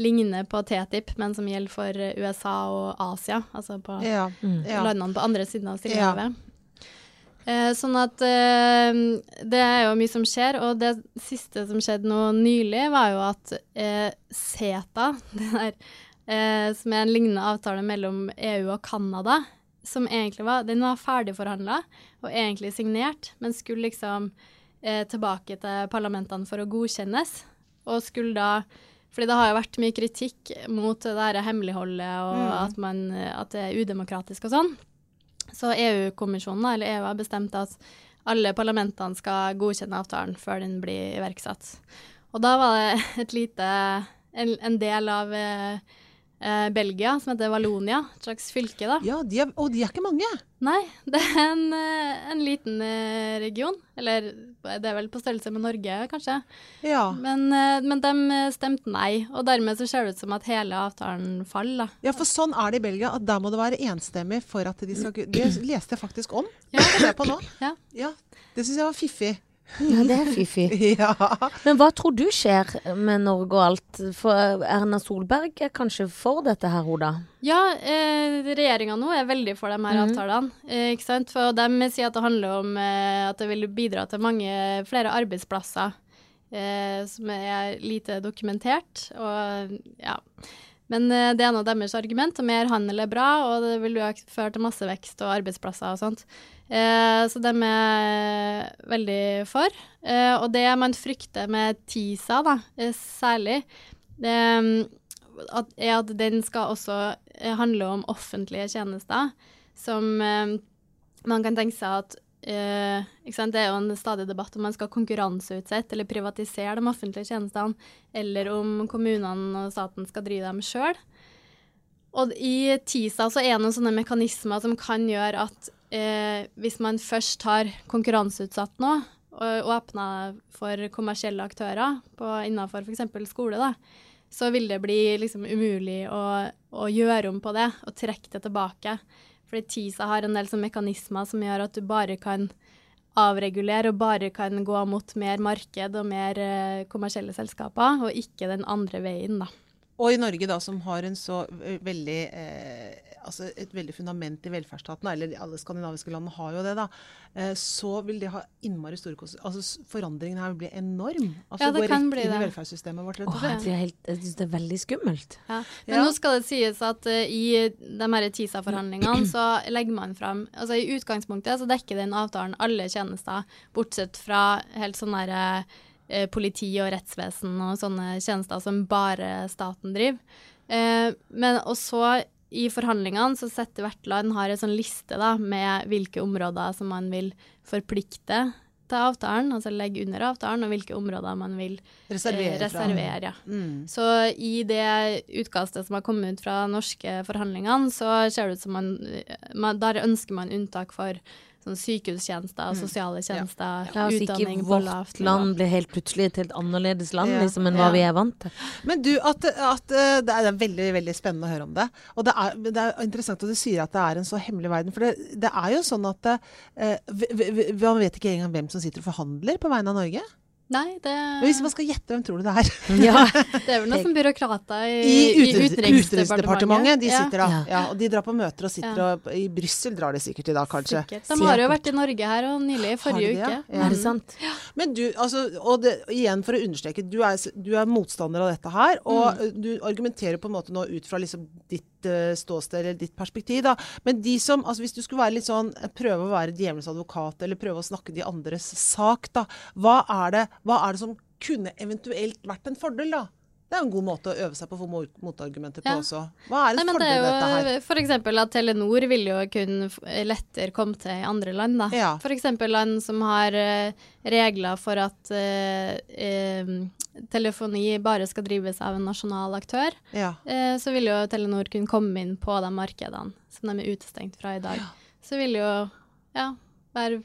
Speaker 3: ligner på TTIP, men som gjelder for eh, USA og Asia. Altså på
Speaker 1: Ja.
Speaker 2: Mm.
Speaker 3: landene på andre siden av Stillehavet. Eh, sånn at eh, det er jo mye som skjer, og det siste som skjedde nå nylig, var jo at eh, CETA, det der, eh, som er en lignende avtale mellom EU og Canada, som egentlig var, den var ferdigforhandla og egentlig signert, men skulle liksom eh, tilbake til parlamentene for å godkjennes, og skulle da fordi det har jo vært mye kritikk mot det der hemmeligholdet og
Speaker 1: Mm.
Speaker 3: at, man, at det er udemokratisk og sånn. Så EU-kommisjonen, eller EU, har bestemt at alle parlamentene skal godkjenne avtalen før den blir iverksatt. Og da var det et lite En, en del av eh, eh, Belgia som heter Valonia, et slags fylke, da.
Speaker 1: ja de er, og de er ikke mange.
Speaker 3: Nei, det er en, eh, en liten eh, region. Eller det er vel på størrelse med Norge, kanskje.
Speaker 1: Ja.
Speaker 3: Men, eh, men de stemte nei, og dermed så ser det ut som at hele avtalen faller. da.
Speaker 1: ja, for sånn er det i Belgia. at Der må det være enstemmig for at de skal Det leste jeg faktisk om.
Speaker 3: Ja.
Speaker 1: Det jeg på nå.
Speaker 3: Ja.
Speaker 1: Ja, Det syns jeg var fiffig.
Speaker 2: Ja, det er fiffig.
Speaker 1: Ja.
Speaker 2: Men hva tror du skjer med Norge og alt? For Erna Solberg er kanskje for dette her, Oda?
Speaker 3: Ja, eh, regjeringa nå er veldig for de her
Speaker 2: mm.
Speaker 3: avtalene. Eh, ikke sant? For de sier at det handler om eh, at det vil bidra til mange flere arbeidsplasser, eh, som er lite dokumentert. Og ja. Men eh, det er nå deres argument, og mer handel er bra, og det vil jo føre til masse vekst og arbeidsplasser og sånt. Eh, så de er veldig for. Eh, og det man frykter med TISA, da, eh, særlig, det at, er at den skal også eh, handle om offentlige tjenester, som eh, man kan tenke seg at sant? Det er jo en stadig debatt om man skal konkurranseutsette eller privatisere de offentlige tjenestene, eller om kommunene og staten skal drive dem sjøl. Og i TISA så er det noen sånne mekanismer som kan gjøre at uh, hvis man først har konkurranseutsatt noe, og åpna for kommersielle aktører på, innenfor f.eks. skole, da, så vil det bli liksom umulig å, å gjøre om på det og trekke det tilbake. Fordi TISA har en del mekanismer som gjør at du bare kan avregulere og bare kan gå mot mer marked og mer eh, kommersielle selskaper, og ikke den andre veien, da.
Speaker 1: Og i Norge, da, som har en så eh, veldig eh, Altså et veldig fundament i velferdsstaten, eller alle skandinaviske landene har jo det, da. Eh, så vil det ha innmari store konsekvenser. Altså forandringen her vil bli enorm. Altså
Speaker 3: Ja, det
Speaker 1: går
Speaker 3: kan
Speaker 1: rett
Speaker 3: bli
Speaker 1: inn i
Speaker 3: det.
Speaker 1: velferdssystemet vårt,
Speaker 2: Åh, jeg, jeg synes det er veldig skummelt.
Speaker 3: Ja. Men
Speaker 1: Ja.
Speaker 3: nå skal det sies at uh, i de her TISA-forhandlingene så legger man fram Altså i utgangspunktet så dekker den avtalen alle tjenester, bortsett fra helt sånn derre uh, politi og rettsvesen og sånne tjenester som bare staten driver. Eh, men og så i forhandlingene så setter hvert land har en sånn liste da, med hvilke områder som man vil forplikte til avtalen, altså legge under avtalen, og hvilke områder man vil eh,
Speaker 1: Reservere Eh,
Speaker 3: reservere. Ja.
Speaker 1: Mm.
Speaker 3: Så i det utkastet som har kommet ut fra norske forhandlingene, så ser det ut som man, man Der ønsker man unntak for sånn sykehustjenester, sosiale tjenester,
Speaker 2: ja. ja.
Speaker 3: utdanning på lavt nivå.
Speaker 2: land blir helt plutselig et helt annerledes land
Speaker 1: Ja.
Speaker 2: liksom, enn hva
Speaker 3: Ja.
Speaker 2: vi er vant til.
Speaker 1: Men du, at, at eh, det, er veldig veldig spennende å høre om det. Og det er, det er interessant at du sier at det er en så hemmelig verden. For det, det er jo sånn at eh, vi, vi, vi, Man vet ikke engang hvem som sitter og forhandler på vegne av Norge.
Speaker 3: Nei, det,
Speaker 1: Men hvis man skal gjette, hvem tror du det er?
Speaker 2: Ja.
Speaker 3: det er vel noen som byråkrater i,
Speaker 1: I,
Speaker 3: i Utenriksdepartementet.
Speaker 1: Utenriksdepartementet. De
Speaker 3: Ja,
Speaker 1: sitter da.
Speaker 2: Ja.
Speaker 1: Ja, og de drar på møter og sitter
Speaker 3: Ja.
Speaker 1: og I Brussel drar de sikkert i dag, kanskje.
Speaker 3: sikkert. De har jo vært i Norge her og nylig,
Speaker 1: i
Speaker 3: forrige
Speaker 1: de det,
Speaker 3: uke.
Speaker 1: ja?
Speaker 2: Er det sant?
Speaker 1: Men du, altså, og det, igjen for å understreke, du er, du er motstander av dette her, og
Speaker 3: Mm.
Speaker 1: du argumenterer på en måte nå ut fra liksom ditt uh, ståsted eller ditt perspektiv. Da. Men de som, altså hvis du skulle være litt sånn, prøve å være djevelens advokat, eller prøve å snakke de andres sak, da, hva er det, hva er det som kunne eventuelt vært en fordel, da? Det er en god måte å øve seg på å få motargumenter på
Speaker 3: Ja.
Speaker 1: også. Hva er en
Speaker 3: Nei, det
Speaker 1: fordel
Speaker 3: er
Speaker 1: ved dette her?
Speaker 3: For f.eks. at Telenor vil jo kunne lettere komme til i andre land. da.
Speaker 1: Ja.
Speaker 3: F.eks. land som har eh, regler for at eh, eh, telefoni bare skal drives av en nasjonal aktør.
Speaker 1: Ja.
Speaker 3: Eh, så vil jo Telenor kunne komme inn på de markedene som de er utestengt fra i dag. Så vil jo ja, være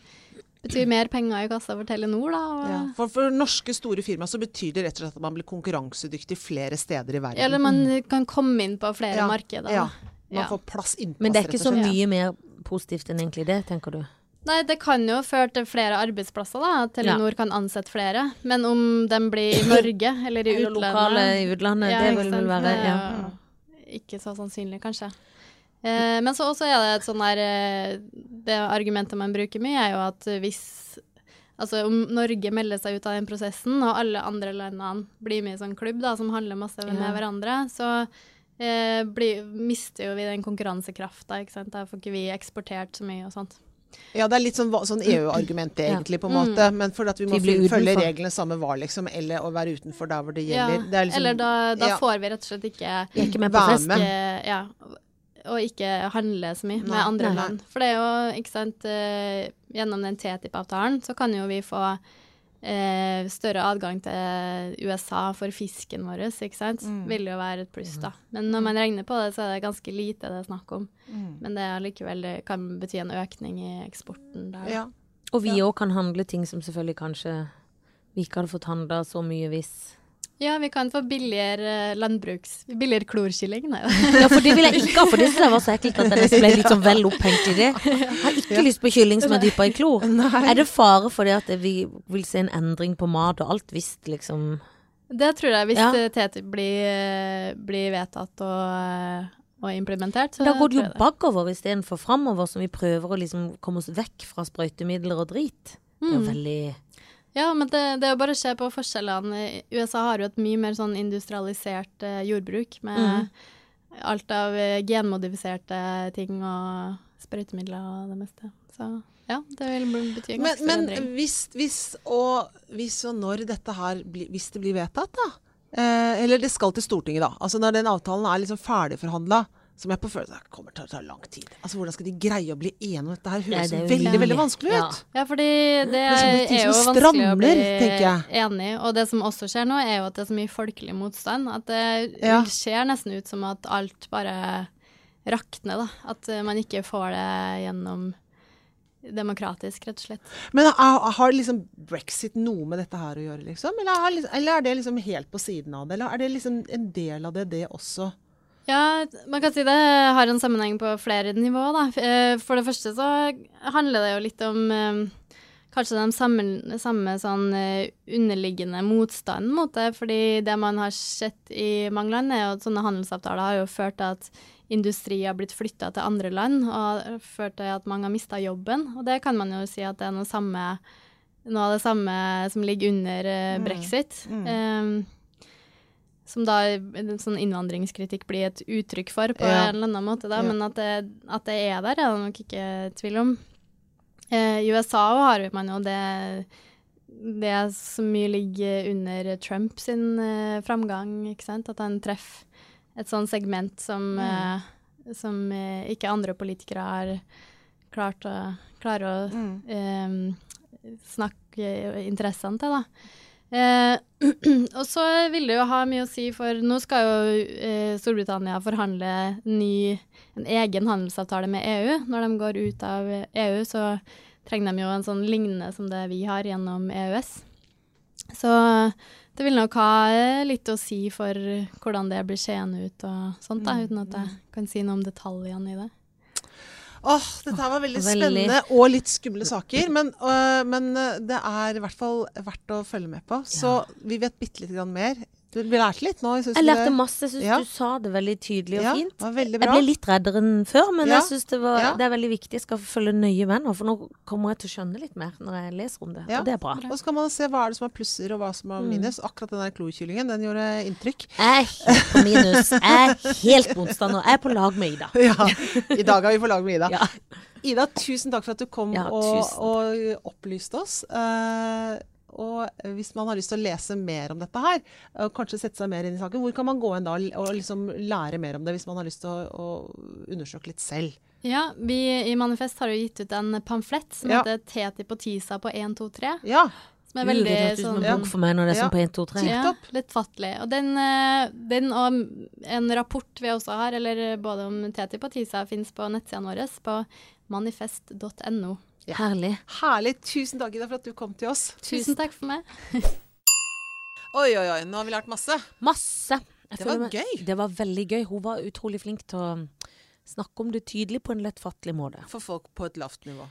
Speaker 3: bety mer penger i kassa for Telenor, da. Og,
Speaker 1: Ja. For, for norske store firmaer så betyr det rett og slett at man blir konkurransedyktig flere steder i verden.
Speaker 3: Eller man kan komme inn på flere
Speaker 1: Ja,
Speaker 3: markeder.
Speaker 1: Ja. Man
Speaker 3: Ja.
Speaker 1: får plass innpass,
Speaker 2: Men det er ikke så mye mer positivt enn egentlig det, tenker du?
Speaker 3: Nei, det kan jo føre til flere arbeidsplasser, da. At Telenor kan ansette flere. Men om de blir i Norge eller i
Speaker 2: Eller
Speaker 3: utlandet
Speaker 2: lokale i utlandet,
Speaker 3: Ja,
Speaker 2: det vil vel være
Speaker 3: Det er
Speaker 2: ja.
Speaker 3: Ikke så sannsynlig, kanskje. Eh, men så også er det et sånn der eh, Det argumentet man bruker mye, er jo at hvis Altså om Norge melder seg ut av den prosessen, og alle andre landene blir med i sånn klubb da, som handler masse med
Speaker 2: Ja.
Speaker 3: hverandre, så eh, blir, mister jo vi den konkurransekrafta. Da får ikke vi eksportert så mye og sånt.
Speaker 1: Ja, det er litt sånn, sånn EU-argument egentlig, på en måte. Men for at vi må
Speaker 2: Vi
Speaker 1: følge- reglene samme hva, liksom. Eller å være utenfor der hvor det
Speaker 3: Ja,
Speaker 1: gjelder. Det er liksom,
Speaker 3: eller da, da
Speaker 1: ja.
Speaker 3: får vi rett og slett ikke
Speaker 2: ikke med på fest.
Speaker 1: med.
Speaker 3: ja, og ikke handle så mye med andre
Speaker 2: nei.
Speaker 3: land. For det er jo, ikke sant, eh, gjennom den TTIP-avtalen så kan jo vi få eh, større adgang til USA for fisken vår, ikke sant.
Speaker 1: Mm.
Speaker 3: Vil jo være et pluss, da. Men når man regner på det, så er det ganske lite det er snakk om.
Speaker 1: Mm.
Speaker 3: Men det er allikevel kan bety en økning i eksporten der.
Speaker 1: Ja.
Speaker 2: Og vi òg kan handle ting som selvfølgelig kanskje vi ikke hadde fått handla så mye hvis
Speaker 3: Ja, vi kan få billigere eh, landbruks... Billigere klorkylling, nei.
Speaker 2: Ja, for det vil jeg ikke ha, for det syns jeg var så ekkelt at jeg ble litt sånn vel opphengt i det. Jeg har ikke lyst på kylling som er dypere i klor. Er det fare for det at vi vil se en endring på mat og alt hvis liksom
Speaker 3: Det tror jeg, hvis
Speaker 2: Ja.
Speaker 3: eh, TTIP blir, eh, blir vedtatt og, og implementert. Så
Speaker 2: Da går det jo bakover istedenfor framover, som vi prøver å liksom komme oss vekk fra sprøytemidler og drit. Det er jo
Speaker 3: Mm.
Speaker 2: veldig
Speaker 3: Ja, men det, det er jo bare å se på forskjellene. USA har jo et mye mer sånn industrialisert eh, jordbruk med
Speaker 2: mm.
Speaker 3: alt av eh, genmodifiserte ting og sprøytemidler og det meste. Så ja, det vil bety en ganske
Speaker 1: men
Speaker 3: endring.
Speaker 1: hvis, hvis, og, hvis og når dette her hvis det blir vedtatt, da eh, Eller det skal til Stortinget, da. Altså Når den avtalen er liksom ferdigforhandla, som jeg på følelsen av kommer til å ta lang tid. Altså Hvordan skal de greie å bli enige om dette her? Høres
Speaker 2: det er
Speaker 1: veldig, veldig vanskelig
Speaker 2: Ja.
Speaker 1: ut.
Speaker 3: Ja, fordi det
Speaker 1: er er,
Speaker 3: er jo vanskelig å bli enig. Og det som også skjer nå, er jo at det er så mye folkelig motstand. At det
Speaker 1: Ja.
Speaker 3: ser nesten ut som at alt bare rakner, da. At man ikke får det gjennom demokratisk, rett og slett.
Speaker 1: Men har liksom brexit noe med dette her å gjøre? Eller liksom- eller er det liksom helt på siden av det? Eller er det liksom en del av det, det også?
Speaker 3: Ja, man kan si det har en sammenheng på flere nivåer, da. Eh, For det første så handler det jo litt om eh, kanskje den samme, samme sånn eh, underliggende motstanden mot det. Fordi det man har sett i mange land, er jo at sånne handelsavtaler har jo ført til at industri har blitt flytta til andre land, og ført til at mange har mista jobben. Og det kan man jo si at det er noe, samme, noe av det samme som ligger under eh, brexit. Eh, som da en sånn innvandringskritikk blir et uttrykk for, på
Speaker 1: Ja.
Speaker 3: en eller annen måte. Da.
Speaker 1: Ja.
Speaker 3: Men at det, at det er der, er det nok ikke tvil om. Eh, I USA har man jo det Det som mye ligger under Trump sin eh, framgang, ikke sant. At han treffer et sånt segment som, eh, som eh, ikke andre politikere har klart å, klarer å eh, snakke interessene til, da. Eh, og så vil det jo ha mye å si, for nå skal jo eh, Storbritannia forhandle ny, en egen handelsavtale med EU. Når de går ut av EU, så trenger de jo en sånn lignende som det vi har gjennom EØS. Så det vil nok ha eh, litt å si for hvordan det blir seende ut og sånt, da, uten at jeg kan si noe om detaljene i det.
Speaker 1: Åh, dette her var veldig, spennende og litt skumle saker. Men, øh, men øh, det er i hvert fall verdt å følge med på. Så vi vet bitte grann mer. Du lærte litt nå. synes
Speaker 2: Jeg lærte
Speaker 1: det?
Speaker 2: masse. Jeg syns
Speaker 1: Ja.
Speaker 2: du sa det veldig tydelig og
Speaker 1: Ja,
Speaker 2: fint.
Speaker 1: var veldig bra.
Speaker 2: Jeg ble litt reddere enn før, men
Speaker 1: Ja.
Speaker 2: jeg synes det, det er veldig viktig. Jeg skal følge nøye med nå, for nå kommer jeg til å skjønne litt mer når jeg leser om det.
Speaker 1: Ja.
Speaker 2: Og det er bra.
Speaker 1: Og så kan man se hva er det som er plusser og hva som er minus. Akkurat den der klokyllingen, den gjorde inntrykk.
Speaker 2: Jeg er helt på minus. Jeg er helt motstander. Jeg er på lag med Ida.
Speaker 1: Ja, I dag er vi på lag med Ida.
Speaker 2: Ja.
Speaker 1: Ida, tusen takk for at du kom
Speaker 2: Ja,
Speaker 1: og, og opplyste oss. Eh, og hvis man har lyst til å lese mer om dette her, og kanskje sette seg mer inn i saken, hvor kan man gå inn da og liksom lære mer om det, hvis man har lyst til å, å undersøke litt selv?
Speaker 3: Ja, vi i Manifest har jo gitt ut en pamflett som
Speaker 1: Ja.
Speaker 3: heter TTIP og TISA på 1, 2, 3.
Speaker 1: Ja.
Speaker 3: Som er veldig
Speaker 2: det hørtes ut som
Speaker 3: sånn
Speaker 2: en bok for meg når det er
Speaker 1: Ja.
Speaker 2: sånn på 1, 2, 3.
Speaker 3: Ja, litt fattelig. Og den, eh, den og en rapport vi også har, eller både om TTIP og TISA, finnes på nettsidene våre på manifest.no.
Speaker 2: Herlig.
Speaker 1: Herlig. Tusen takk, Ida, for at du kom til oss.
Speaker 3: Tusen takk for meg.
Speaker 1: Oi, oi, oi. Nå har vi lært masse.
Speaker 2: Masse. Jeg
Speaker 1: Det var
Speaker 2: med,
Speaker 1: gøy.
Speaker 2: Det var veldig gøy. Hun var utrolig flink til å snakke om det tydelig på en lettfattelig måte.
Speaker 1: For folk på et lavt nivå.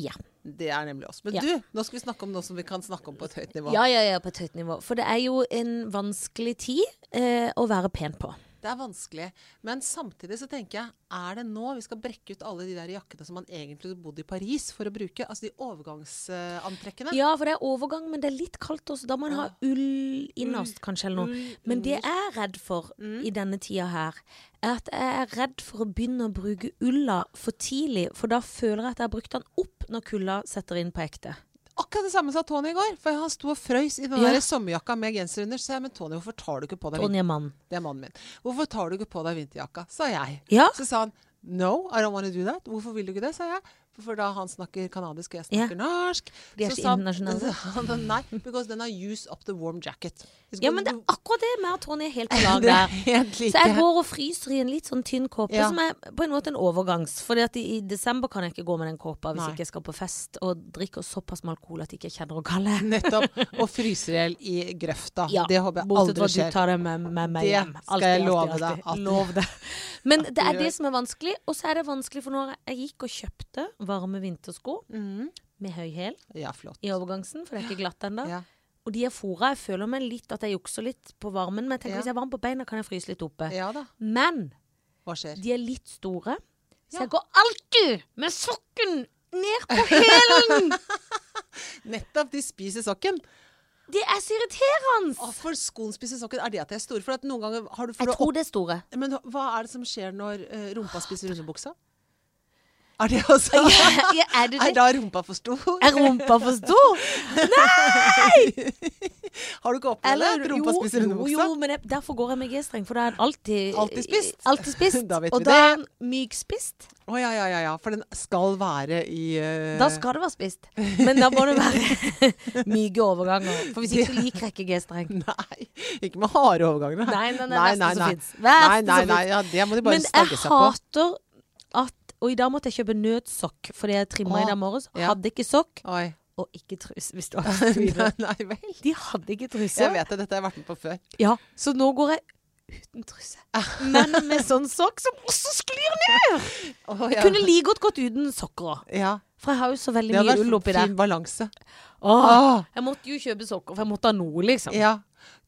Speaker 2: Ja.
Speaker 1: Det er nemlig oss. Men
Speaker 2: Ja.
Speaker 1: du, nå skal vi snakke om noe som vi kan snakke om på et høyt nivå.
Speaker 2: Ja, ja, ja, på et høyt nivå. For det er jo en vanskelig tid eh, å være pen på.
Speaker 1: Det er vanskelig. Men samtidig så tenker jeg, er det nå vi skal brekke ut alle de der jakkene som man egentlig bodde i Paris for å bruke? Altså de overgangsantrekkene?
Speaker 2: Ja, for det er overgang, men det er litt kaldt også. Da må man ha ull innerst, kanskje, eller noe. Men det jeg er redd for i denne tida her, er at jeg er redd for å begynne å bruke ulla for tidlig, for da føler jeg at jeg har brukt den opp når kulda setter inn på ekte.
Speaker 1: Akkurat det samme sa Tony i går. For han sto og frøys i den
Speaker 2: Ja.
Speaker 1: der sommerjakka med genser under. Så jeg, men Tony, hvorfor tar du ikke på deg
Speaker 2: Tony er mann.
Speaker 1: Det er mannen min. Hvorfor tar du ikke på deg vinterjakka? Sa jeg.
Speaker 2: Ja.
Speaker 1: Så sa han No, I don't want to do that. Hvorfor vil du ikke det? sa jeg. For da han snakker kanadisk og jeg
Speaker 2: snakker
Speaker 1: snakker norsk
Speaker 2: De er
Speaker 1: så
Speaker 2: internasjonale.
Speaker 1: Nei, because then I use up the warm jacket.
Speaker 2: Ja, men det er akkurat det med at Tony er helt på lag
Speaker 1: er
Speaker 2: der. Så jeg går og fryser i en litt sånn tynn kåpe,
Speaker 1: Ja.
Speaker 2: som er på en måte en overgangs. For i, i desember kan jeg ikke gå med den kåpa hvis
Speaker 1: Nei.
Speaker 2: ikke jeg skal på fest og drikker såpass med alkohol at jeg ikke kjenner å kalle.
Speaker 1: Nettopp. Og fryser i hjel i grøfta.
Speaker 2: Ja,
Speaker 1: det håper jeg aldri
Speaker 2: Bortsett
Speaker 1: aldri
Speaker 2: fra du tar det med, med meg
Speaker 1: Det
Speaker 2: hjem.
Speaker 1: skal jeg love deg
Speaker 2: Lov det. Men det er det som er vanskelig. Og så er det vanskelig, for når jeg gikk og kjøpte varme vintersko
Speaker 1: mm.
Speaker 2: med høy hæl
Speaker 1: Ja,
Speaker 2: i overgangsen, for det er ikke glatt ennå.
Speaker 1: Ja.
Speaker 2: Og de er fora. Jeg føler meg litt at jeg jukser litt på varmen, men jeg tenker
Speaker 1: Ja.
Speaker 2: hvis jeg er varm på beina, kan jeg fryse litt oppe.
Speaker 1: ja da.
Speaker 2: Men
Speaker 1: Hva skjer?
Speaker 2: de er litt store, så jeg går alltid med sokken ned på hælen!
Speaker 1: Nettopp, de spiser sokken.
Speaker 2: Det er så irriterende!
Speaker 1: Å, for skoen spiser sokken. Er det at de er store? For at noen ganger har du
Speaker 2: Jeg tror
Speaker 1: opp...
Speaker 2: det er store.
Speaker 1: Men hva er det som skjer når uh, rumpa spiser underbuksa? Er det også
Speaker 2: Ja, er det
Speaker 1: Er da rumpa for stor?
Speaker 2: Er rumpa for stor? Nei!
Speaker 1: Har du ikke opplevd det? At rumpa spiser
Speaker 2: jo,
Speaker 1: underbuksa?
Speaker 2: jo, men jeg, derfor går jeg med G-streng, for da er den alltid
Speaker 1: Alltid spist.
Speaker 2: Alltid spist.
Speaker 1: Da vet
Speaker 2: og
Speaker 1: vi
Speaker 2: da
Speaker 1: det.
Speaker 2: er den mykspist.
Speaker 1: Å ja, ja, ja, ja. For den skal være i uh...
Speaker 2: Da skal det være spist. Men da må det være myke overganger. For hvis ikke så liker jeg ikke G-streng.
Speaker 1: Nei, ikke med harde overganger.
Speaker 2: Nei, nei, nei,
Speaker 1: nei, nei, nei. Nei, nei, nei, ja, det må de bare
Speaker 2: Men
Speaker 1: stagge
Speaker 2: jeg
Speaker 1: seg på.
Speaker 2: hater at Og i dag måtte jeg kjøpe nødsokk fordi jeg trimma i dag morges.
Speaker 1: ja.
Speaker 2: Hadde ikke sokk
Speaker 1: Oi.
Speaker 2: og ikke truse, hvis du har
Speaker 1: nei vel.
Speaker 2: De hadde ikke truse.
Speaker 1: Jeg vet det, dette har jeg vært med på før.
Speaker 2: Ja, så nå går jeg uten truse. Men med sånn sokk som også sklir ned! Jeg
Speaker 1: ja.
Speaker 2: kunne like godt gått uten sokker òg.
Speaker 1: ja.
Speaker 2: For jeg har jo så veldig mye ull oppi der.
Speaker 1: fin balanse.
Speaker 2: Åh,
Speaker 1: Åh,
Speaker 2: jeg måtte jo kjøpe sokker, for jeg måtte ha noe, liksom.
Speaker 1: ja.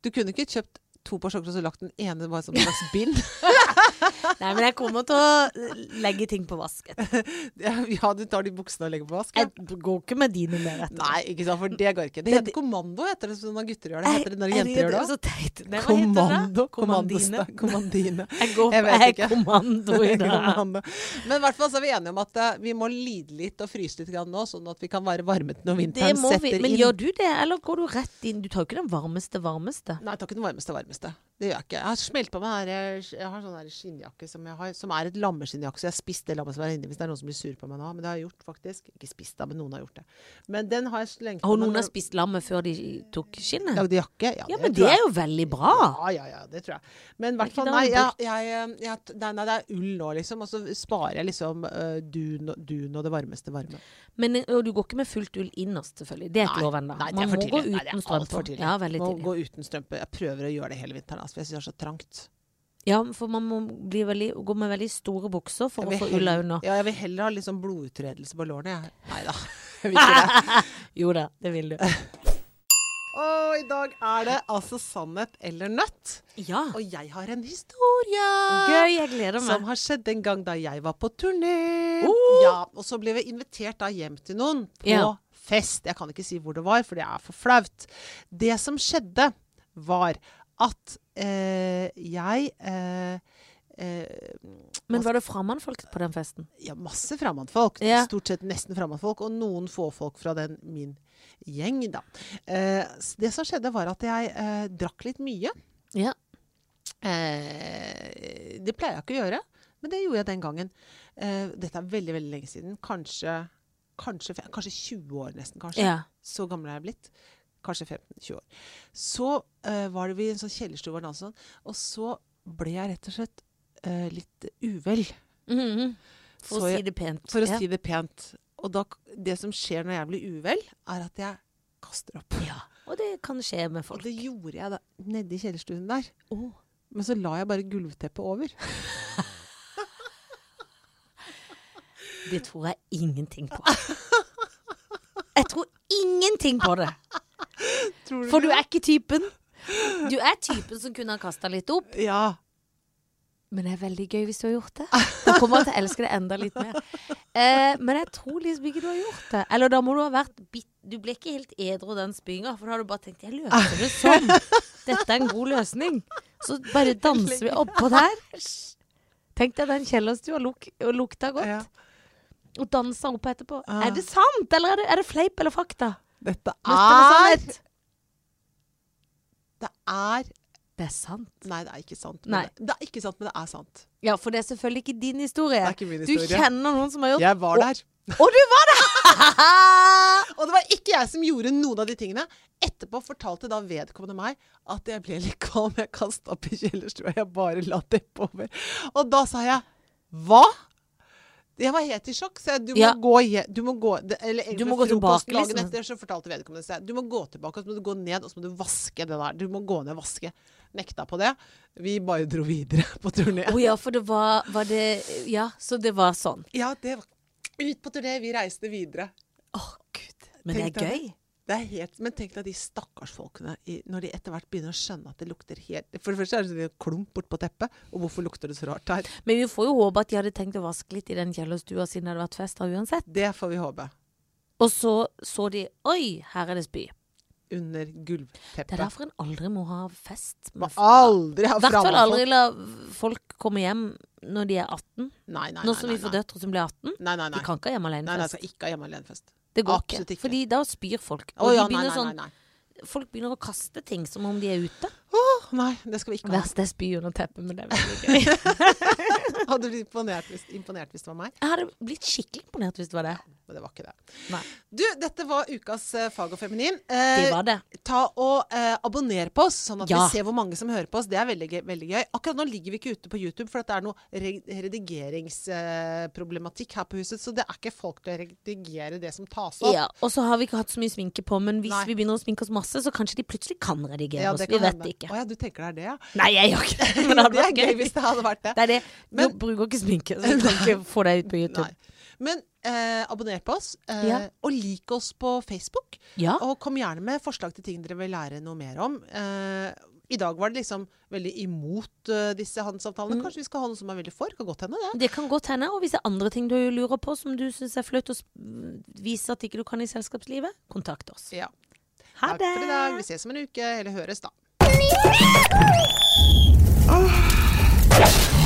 Speaker 1: Du kunne ikke kjøpt to par sokker og så lagt den ene bare som en slags bind.
Speaker 2: Nei, men jeg kommer til å legge ting på vask.
Speaker 1: ja, du tar de buksene og legger på vask. Ja.
Speaker 2: Jeg går ikke med dine mer etter.
Speaker 1: Nei, ikke sant, for det går ikke. Det
Speaker 2: Det-
Speaker 1: heter kommando, heter det når gutter gjør det. Heter det når jenter gjør det òg? Kommando.
Speaker 2: Kommandine.
Speaker 1: Kommandine.
Speaker 2: Jeg går
Speaker 1: Jeg
Speaker 2: på
Speaker 1: vet
Speaker 2: jeg
Speaker 1: ikke.
Speaker 2: kommando i dag.
Speaker 1: Men i hvert fall så er vi enige om at uh, vi må lide litt og fryse litt grann nå, sånn at vi kan være varmet når vinteren
Speaker 2: setter vi. Men
Speaker 1: inn.
Speaker 2: gjør du det, eller går du rett inn? Du tar jo ikke den varmeste varmeste.
Speaker 1: Nei, jeg tar ikke den varmeste varmeste. Det gjør jeg ikke. Jeg har smelt på meg her, jeg har sånn skinnjakke som, har, som er et lammeskinnjakke, så jeg har spist det lammet som er inni hvis det er noen som blir sur på meg nå. Men det har jeg gjort, faktisk. Ikke spist da, men noen har gjort det. Men den har jeg slengt på
Speaker 2: Og noen har
Speaker 1: når-
Speaker 2: spist lammet før de tok skinnet?
Speaker 1: Lagde jakke? Ja,
Speaker 2: Ja, men det er jo veldig bra.
Speaker 1: Ja, ja, ja, det tror jeg. Men i
Speaker 2: Er
Speaker 1: hvert fall, nei, jeg, jeg, jeg, nei, nei, det er ull nå, liksom. Og så sparer jeg liksom uh, dun, dun og det varmeste varme.
Speaker 2: Men og du går ikke med fullt ull innerst, selvfølgelig. Det er ikke lov ennå.
Speaker 1: det
Speaker 2: Man må gå
Speaker 1: tidlig. Det
Speaker 2: uten strømpe.
Speaker 1: tidlig.
Speaker 2: Ja, veldig
Speaker 1: Må gå uten strømpe. Jeg prøver å gjøre det hele vinteren, altså, jeg syns det er så trangt.
Speaker 2: Ja, for man må veldig, gå med veldig store bukser for å få ulla under.
Speaker 1: Ja, jeg vil heller ha litt sånn blodutredelse på lårene. jeg. Nei da, jeg vil ikke det.
Speaker 2: Jo da, det vil du.
Speaker 1: Og i dag er det altså sannhet eller nøtt.
Speaker 2: Ja.
Speaker 1: Og jeg har en historie.
Speaker 2: Gøy, jeg gleder meg.
Speaker 1: Som har skjedd en gang da jeg var på turné.
Speaker 2: Oh!
Speaker 1: Ja, og så ble vi invitert da hjem til noen på
Speaker 2: Ja.
Speaker 1: fest. Jeg kan ikke si hvor det var, for det er for flaut. Det som skjedde, var at eh, jeg eh, eh,
Speaker 2: Men var det fremmedfolk på den festen?
Speaker 1: Ja, masse fremmedfolk.
Speaker 2: Ja.
Speaker 1: Stort sett nesten fremmedfolk. Og noen få folk fra den min gjeng, da. Eh, det som skjedde, var at jeg eh, drakk litt mye.
Speaker 2: Ja.
Speaker 1: Eh, det pleier jeg ikke å gjøre, men det gjorde jeg den gangen. Eh, dette er veldig veldig lenge siden. Kanskje, kanskje, kanskje 20 år nesten. kanskje.
Speaker 2: ja.
Speaker 1: Så gammel er jeg blitt. Kanskje 15-20 år. Så uh, var det vi i en sånn kjellerstue, altså, og så ble jeg rett og slett uh, litt uvel.
Speaker 2: Mhm. For
Speaker 1: Så
Speaker 2: å
Speaker 1: jeg-
Speaker 2: si det pent.
Speaker 1: For å
Speaker 2: ja.
Speaker 1: si det pent. Og da, det som skjer når jeg blir uvel, er at jeg kaster opp.
Speaker 2: Ja. Og det kan skje med
Speaker 1: Og
Speaker 2: folk.
Speaker 1: det gjorde jeg da nedi kjellerstuen der.
Speaker 2: Oh.
Speaker 1: Men så la jeg bare gulvteppet over.
Speaker 2: Det tror jeg ingenting på. Jeg tror ingenting på det.
Speaker 1: Tror
Speaker 2: For du er ikke typen. Du er typen som kunne ha kasta litt opp.
Speaker 1: Ja.
Speaker 2: Men det er veldig gøy hvis du har gjort det. Da kommer jeg til å elske det enda litt mer. Eh, men jeg tror liksom ikke du har gjort det. Eller da må du ha vært bitt Du ble ikke helt edru den spyinga, for da har du bare tenkt 'jeg løser det sånn'. Dette er en god løsning. Så bare danser vi oppå der. Tenk deg den kjellerstua luk, og lukta godt.
Speaker 1: ja.
Speaker 2: Og dansa opp etterpå.
Speaker 1: Ah.
Speaker 2: Er det sant, eller er det, er det fleip eller fakta?
Speaker 1: Dette
Speaker 2: er, Dette
Speaker 1: er? Det er
Speaker 2: Det er sant.
Speaker 1: Nei, det er ikke sant. Men. Det, det er ikke sant, men det er sant.
Speaker 2: Ja, for det er selvfølgelig ikke din historie.
Speaker 1: Det er ikke min historie.
Speaker 2: Du kjenner noen som har gjort
Speaker 1: Jeg var der.
Speaker 2: Og du var der!
Speaker 1: Og det var ikke jeg som gjorde noen av de tingene. Etterpå fortalte da vedkommende meg at jeg ble litt kvalm. Jeg kasta opp i kjellerstua. Jeg bare la teppet over. Og da sa jeg hva? Jeg var helt i sjokk. Så du må gå du må gå, eller
Speaker 2: Du må gå tilbake, liksom.
Speaker 1: etter så fortalte vedkommende seg du må gå tilbake og så må du gå ned og så må du vaske det der. Du må gå ned og vaske. Nekta på det. Vi bare dro videre på turné.
Speaker 2: Å ja, for det var, var det Ja, så det var sånn.
Speaker 1: Ja, det var ut på turné. Vi reiste videre.
Speaker 2: Å, gud. Men det er gøy.
Speaker 1: Det er helt, men tenk deg de stakkars folkene når de etter hvert begynner å skjønne at det lukter helt For det første er det en klump bortpå teppet, og hvorfor lukter det så rart her?
Speaker 2: Men vi får jo håpe at de hadde tenkt å vaske litt i den kjellerstua siden det hadde vært fest her uansett.
Speaker 1: Det får vi håpe.
Speaker 2: Og så så de Oi, her er det spy.
Speaker 1: Under gulvteppet.
Speaker 2: Det er derfor en aldri må ha fest.
Speaker 1: Må aldri ha
Speaker 2: I hvert fall aldri la folk komme hjem når de er 18.
Speaker 1: Nei, nei,
Speaker 2: Nå
Speaker 1: nei.
Speaker 2: som vi får døtre som blir 18.
Speaker 1: Nei, nei,
Speaker 2: De kan ikke ha hjemme
Speaker 1: Nei, nei,
Speaker 2: alene-fest.
Speaker 1: skal ikke ha hjemme alene-fest.
Speaker 2: Det går
Speaker 1: Absolutt
Speaker 2: ikke.
Speaker 1: ikke.
Speaker 2: Fordi da spyr folk.
Speaker 1: Og
Speaker 2: Og
Speaker 1: ja,
Speaker 2: de begynner
Speaker 1: nei, nei, nei.
Speaker 2: sånn Folk begynner å kaste ting som om de er ute.
Speaker 1: Åh, nei, det skal vi ikke ha.
Speaker 2: Verst er spy under teppet, men det er veldig gøy.
Speaker 1: Hadde du blitt imponert hvis, imponert hvis det var meg.
Speaker 2: Jeg hadde blitt skikkelig imponert hvis det var det.
Speaker 1: Men det var ikke det.
Speaker 2: Nei.
Speaker 1: Du, dette var ukas uh, Fag og feminin.
Speaker 2: Det
Speaker 1: Eh,
Speaker 2: var det.
Speaker 1: ta og eh, abonner på oss, sånn at
Speaker 2: Ja.
Speaker 1: vi ser hvor mange som hører på oss. Det er veldig, veldig gøy. Akkurat nå ligger vi ikke ute på YouTube, for det er noe redigeringsproblematikk redigeringsproblematikk her på huset. Så det er ikke folk til å redigere det som tas opp.
Speaker 2: Ja, og så har vi ikke hatt så mye sminke på, men hvis
Speaker 1: Nei.
Speaker 2: vi begynner å sminke oss masse, så kanskje de plutselig kan redigere
Speaker 1: Ja,
Speaker 2: oss.
Speaker 1: det
Speaker 2: Vi vet
Speaker 1: hende.
Speaker 2: Ikke.
Speaker 1: Å ja, du tenker det er det, ja.
Speaker 2: Nei, jeg gjør ikke det. Men det hadde
Speaker 1: det er gøy hvis det hadde vært det.
Speaker 2: Det er det.
Speaker 1: Men-
Speaker 2: du bruker ikke sminke, så du kan ikke få deg ut på YouTube.
Speaker 1: Nei. Men eh, abonner på oss, eh,
Speaker 2: Ja.
Speaker 1: og lik oss på Facebook.
Speaker 2: Ja.
Speaker 1: Og kom gjerne med forslag til ting dere vil lære noe mer om. Eh, I dag var det liksom veldig imot uh, disse handelsavtalene.
Speaker 2: Mm.
Speaker 1: Kanskje vi skal ha noe som er veldig for? Kan godt hende, det.
Speaker 2: Det kan godt hende. Og hvis det er andre ting du lurer på som du syns er flaut å viser vise at ikke du kan i selskapslivet, kontakt oss.
Speaker 1: Ja.
Speaker 2: Ha
Speaker 1: Takk
Speaker 2: det!
Speaker 1: for i dag. Vi ses om en uke. Eller høres, da.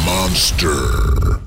Speaker 4: Monster.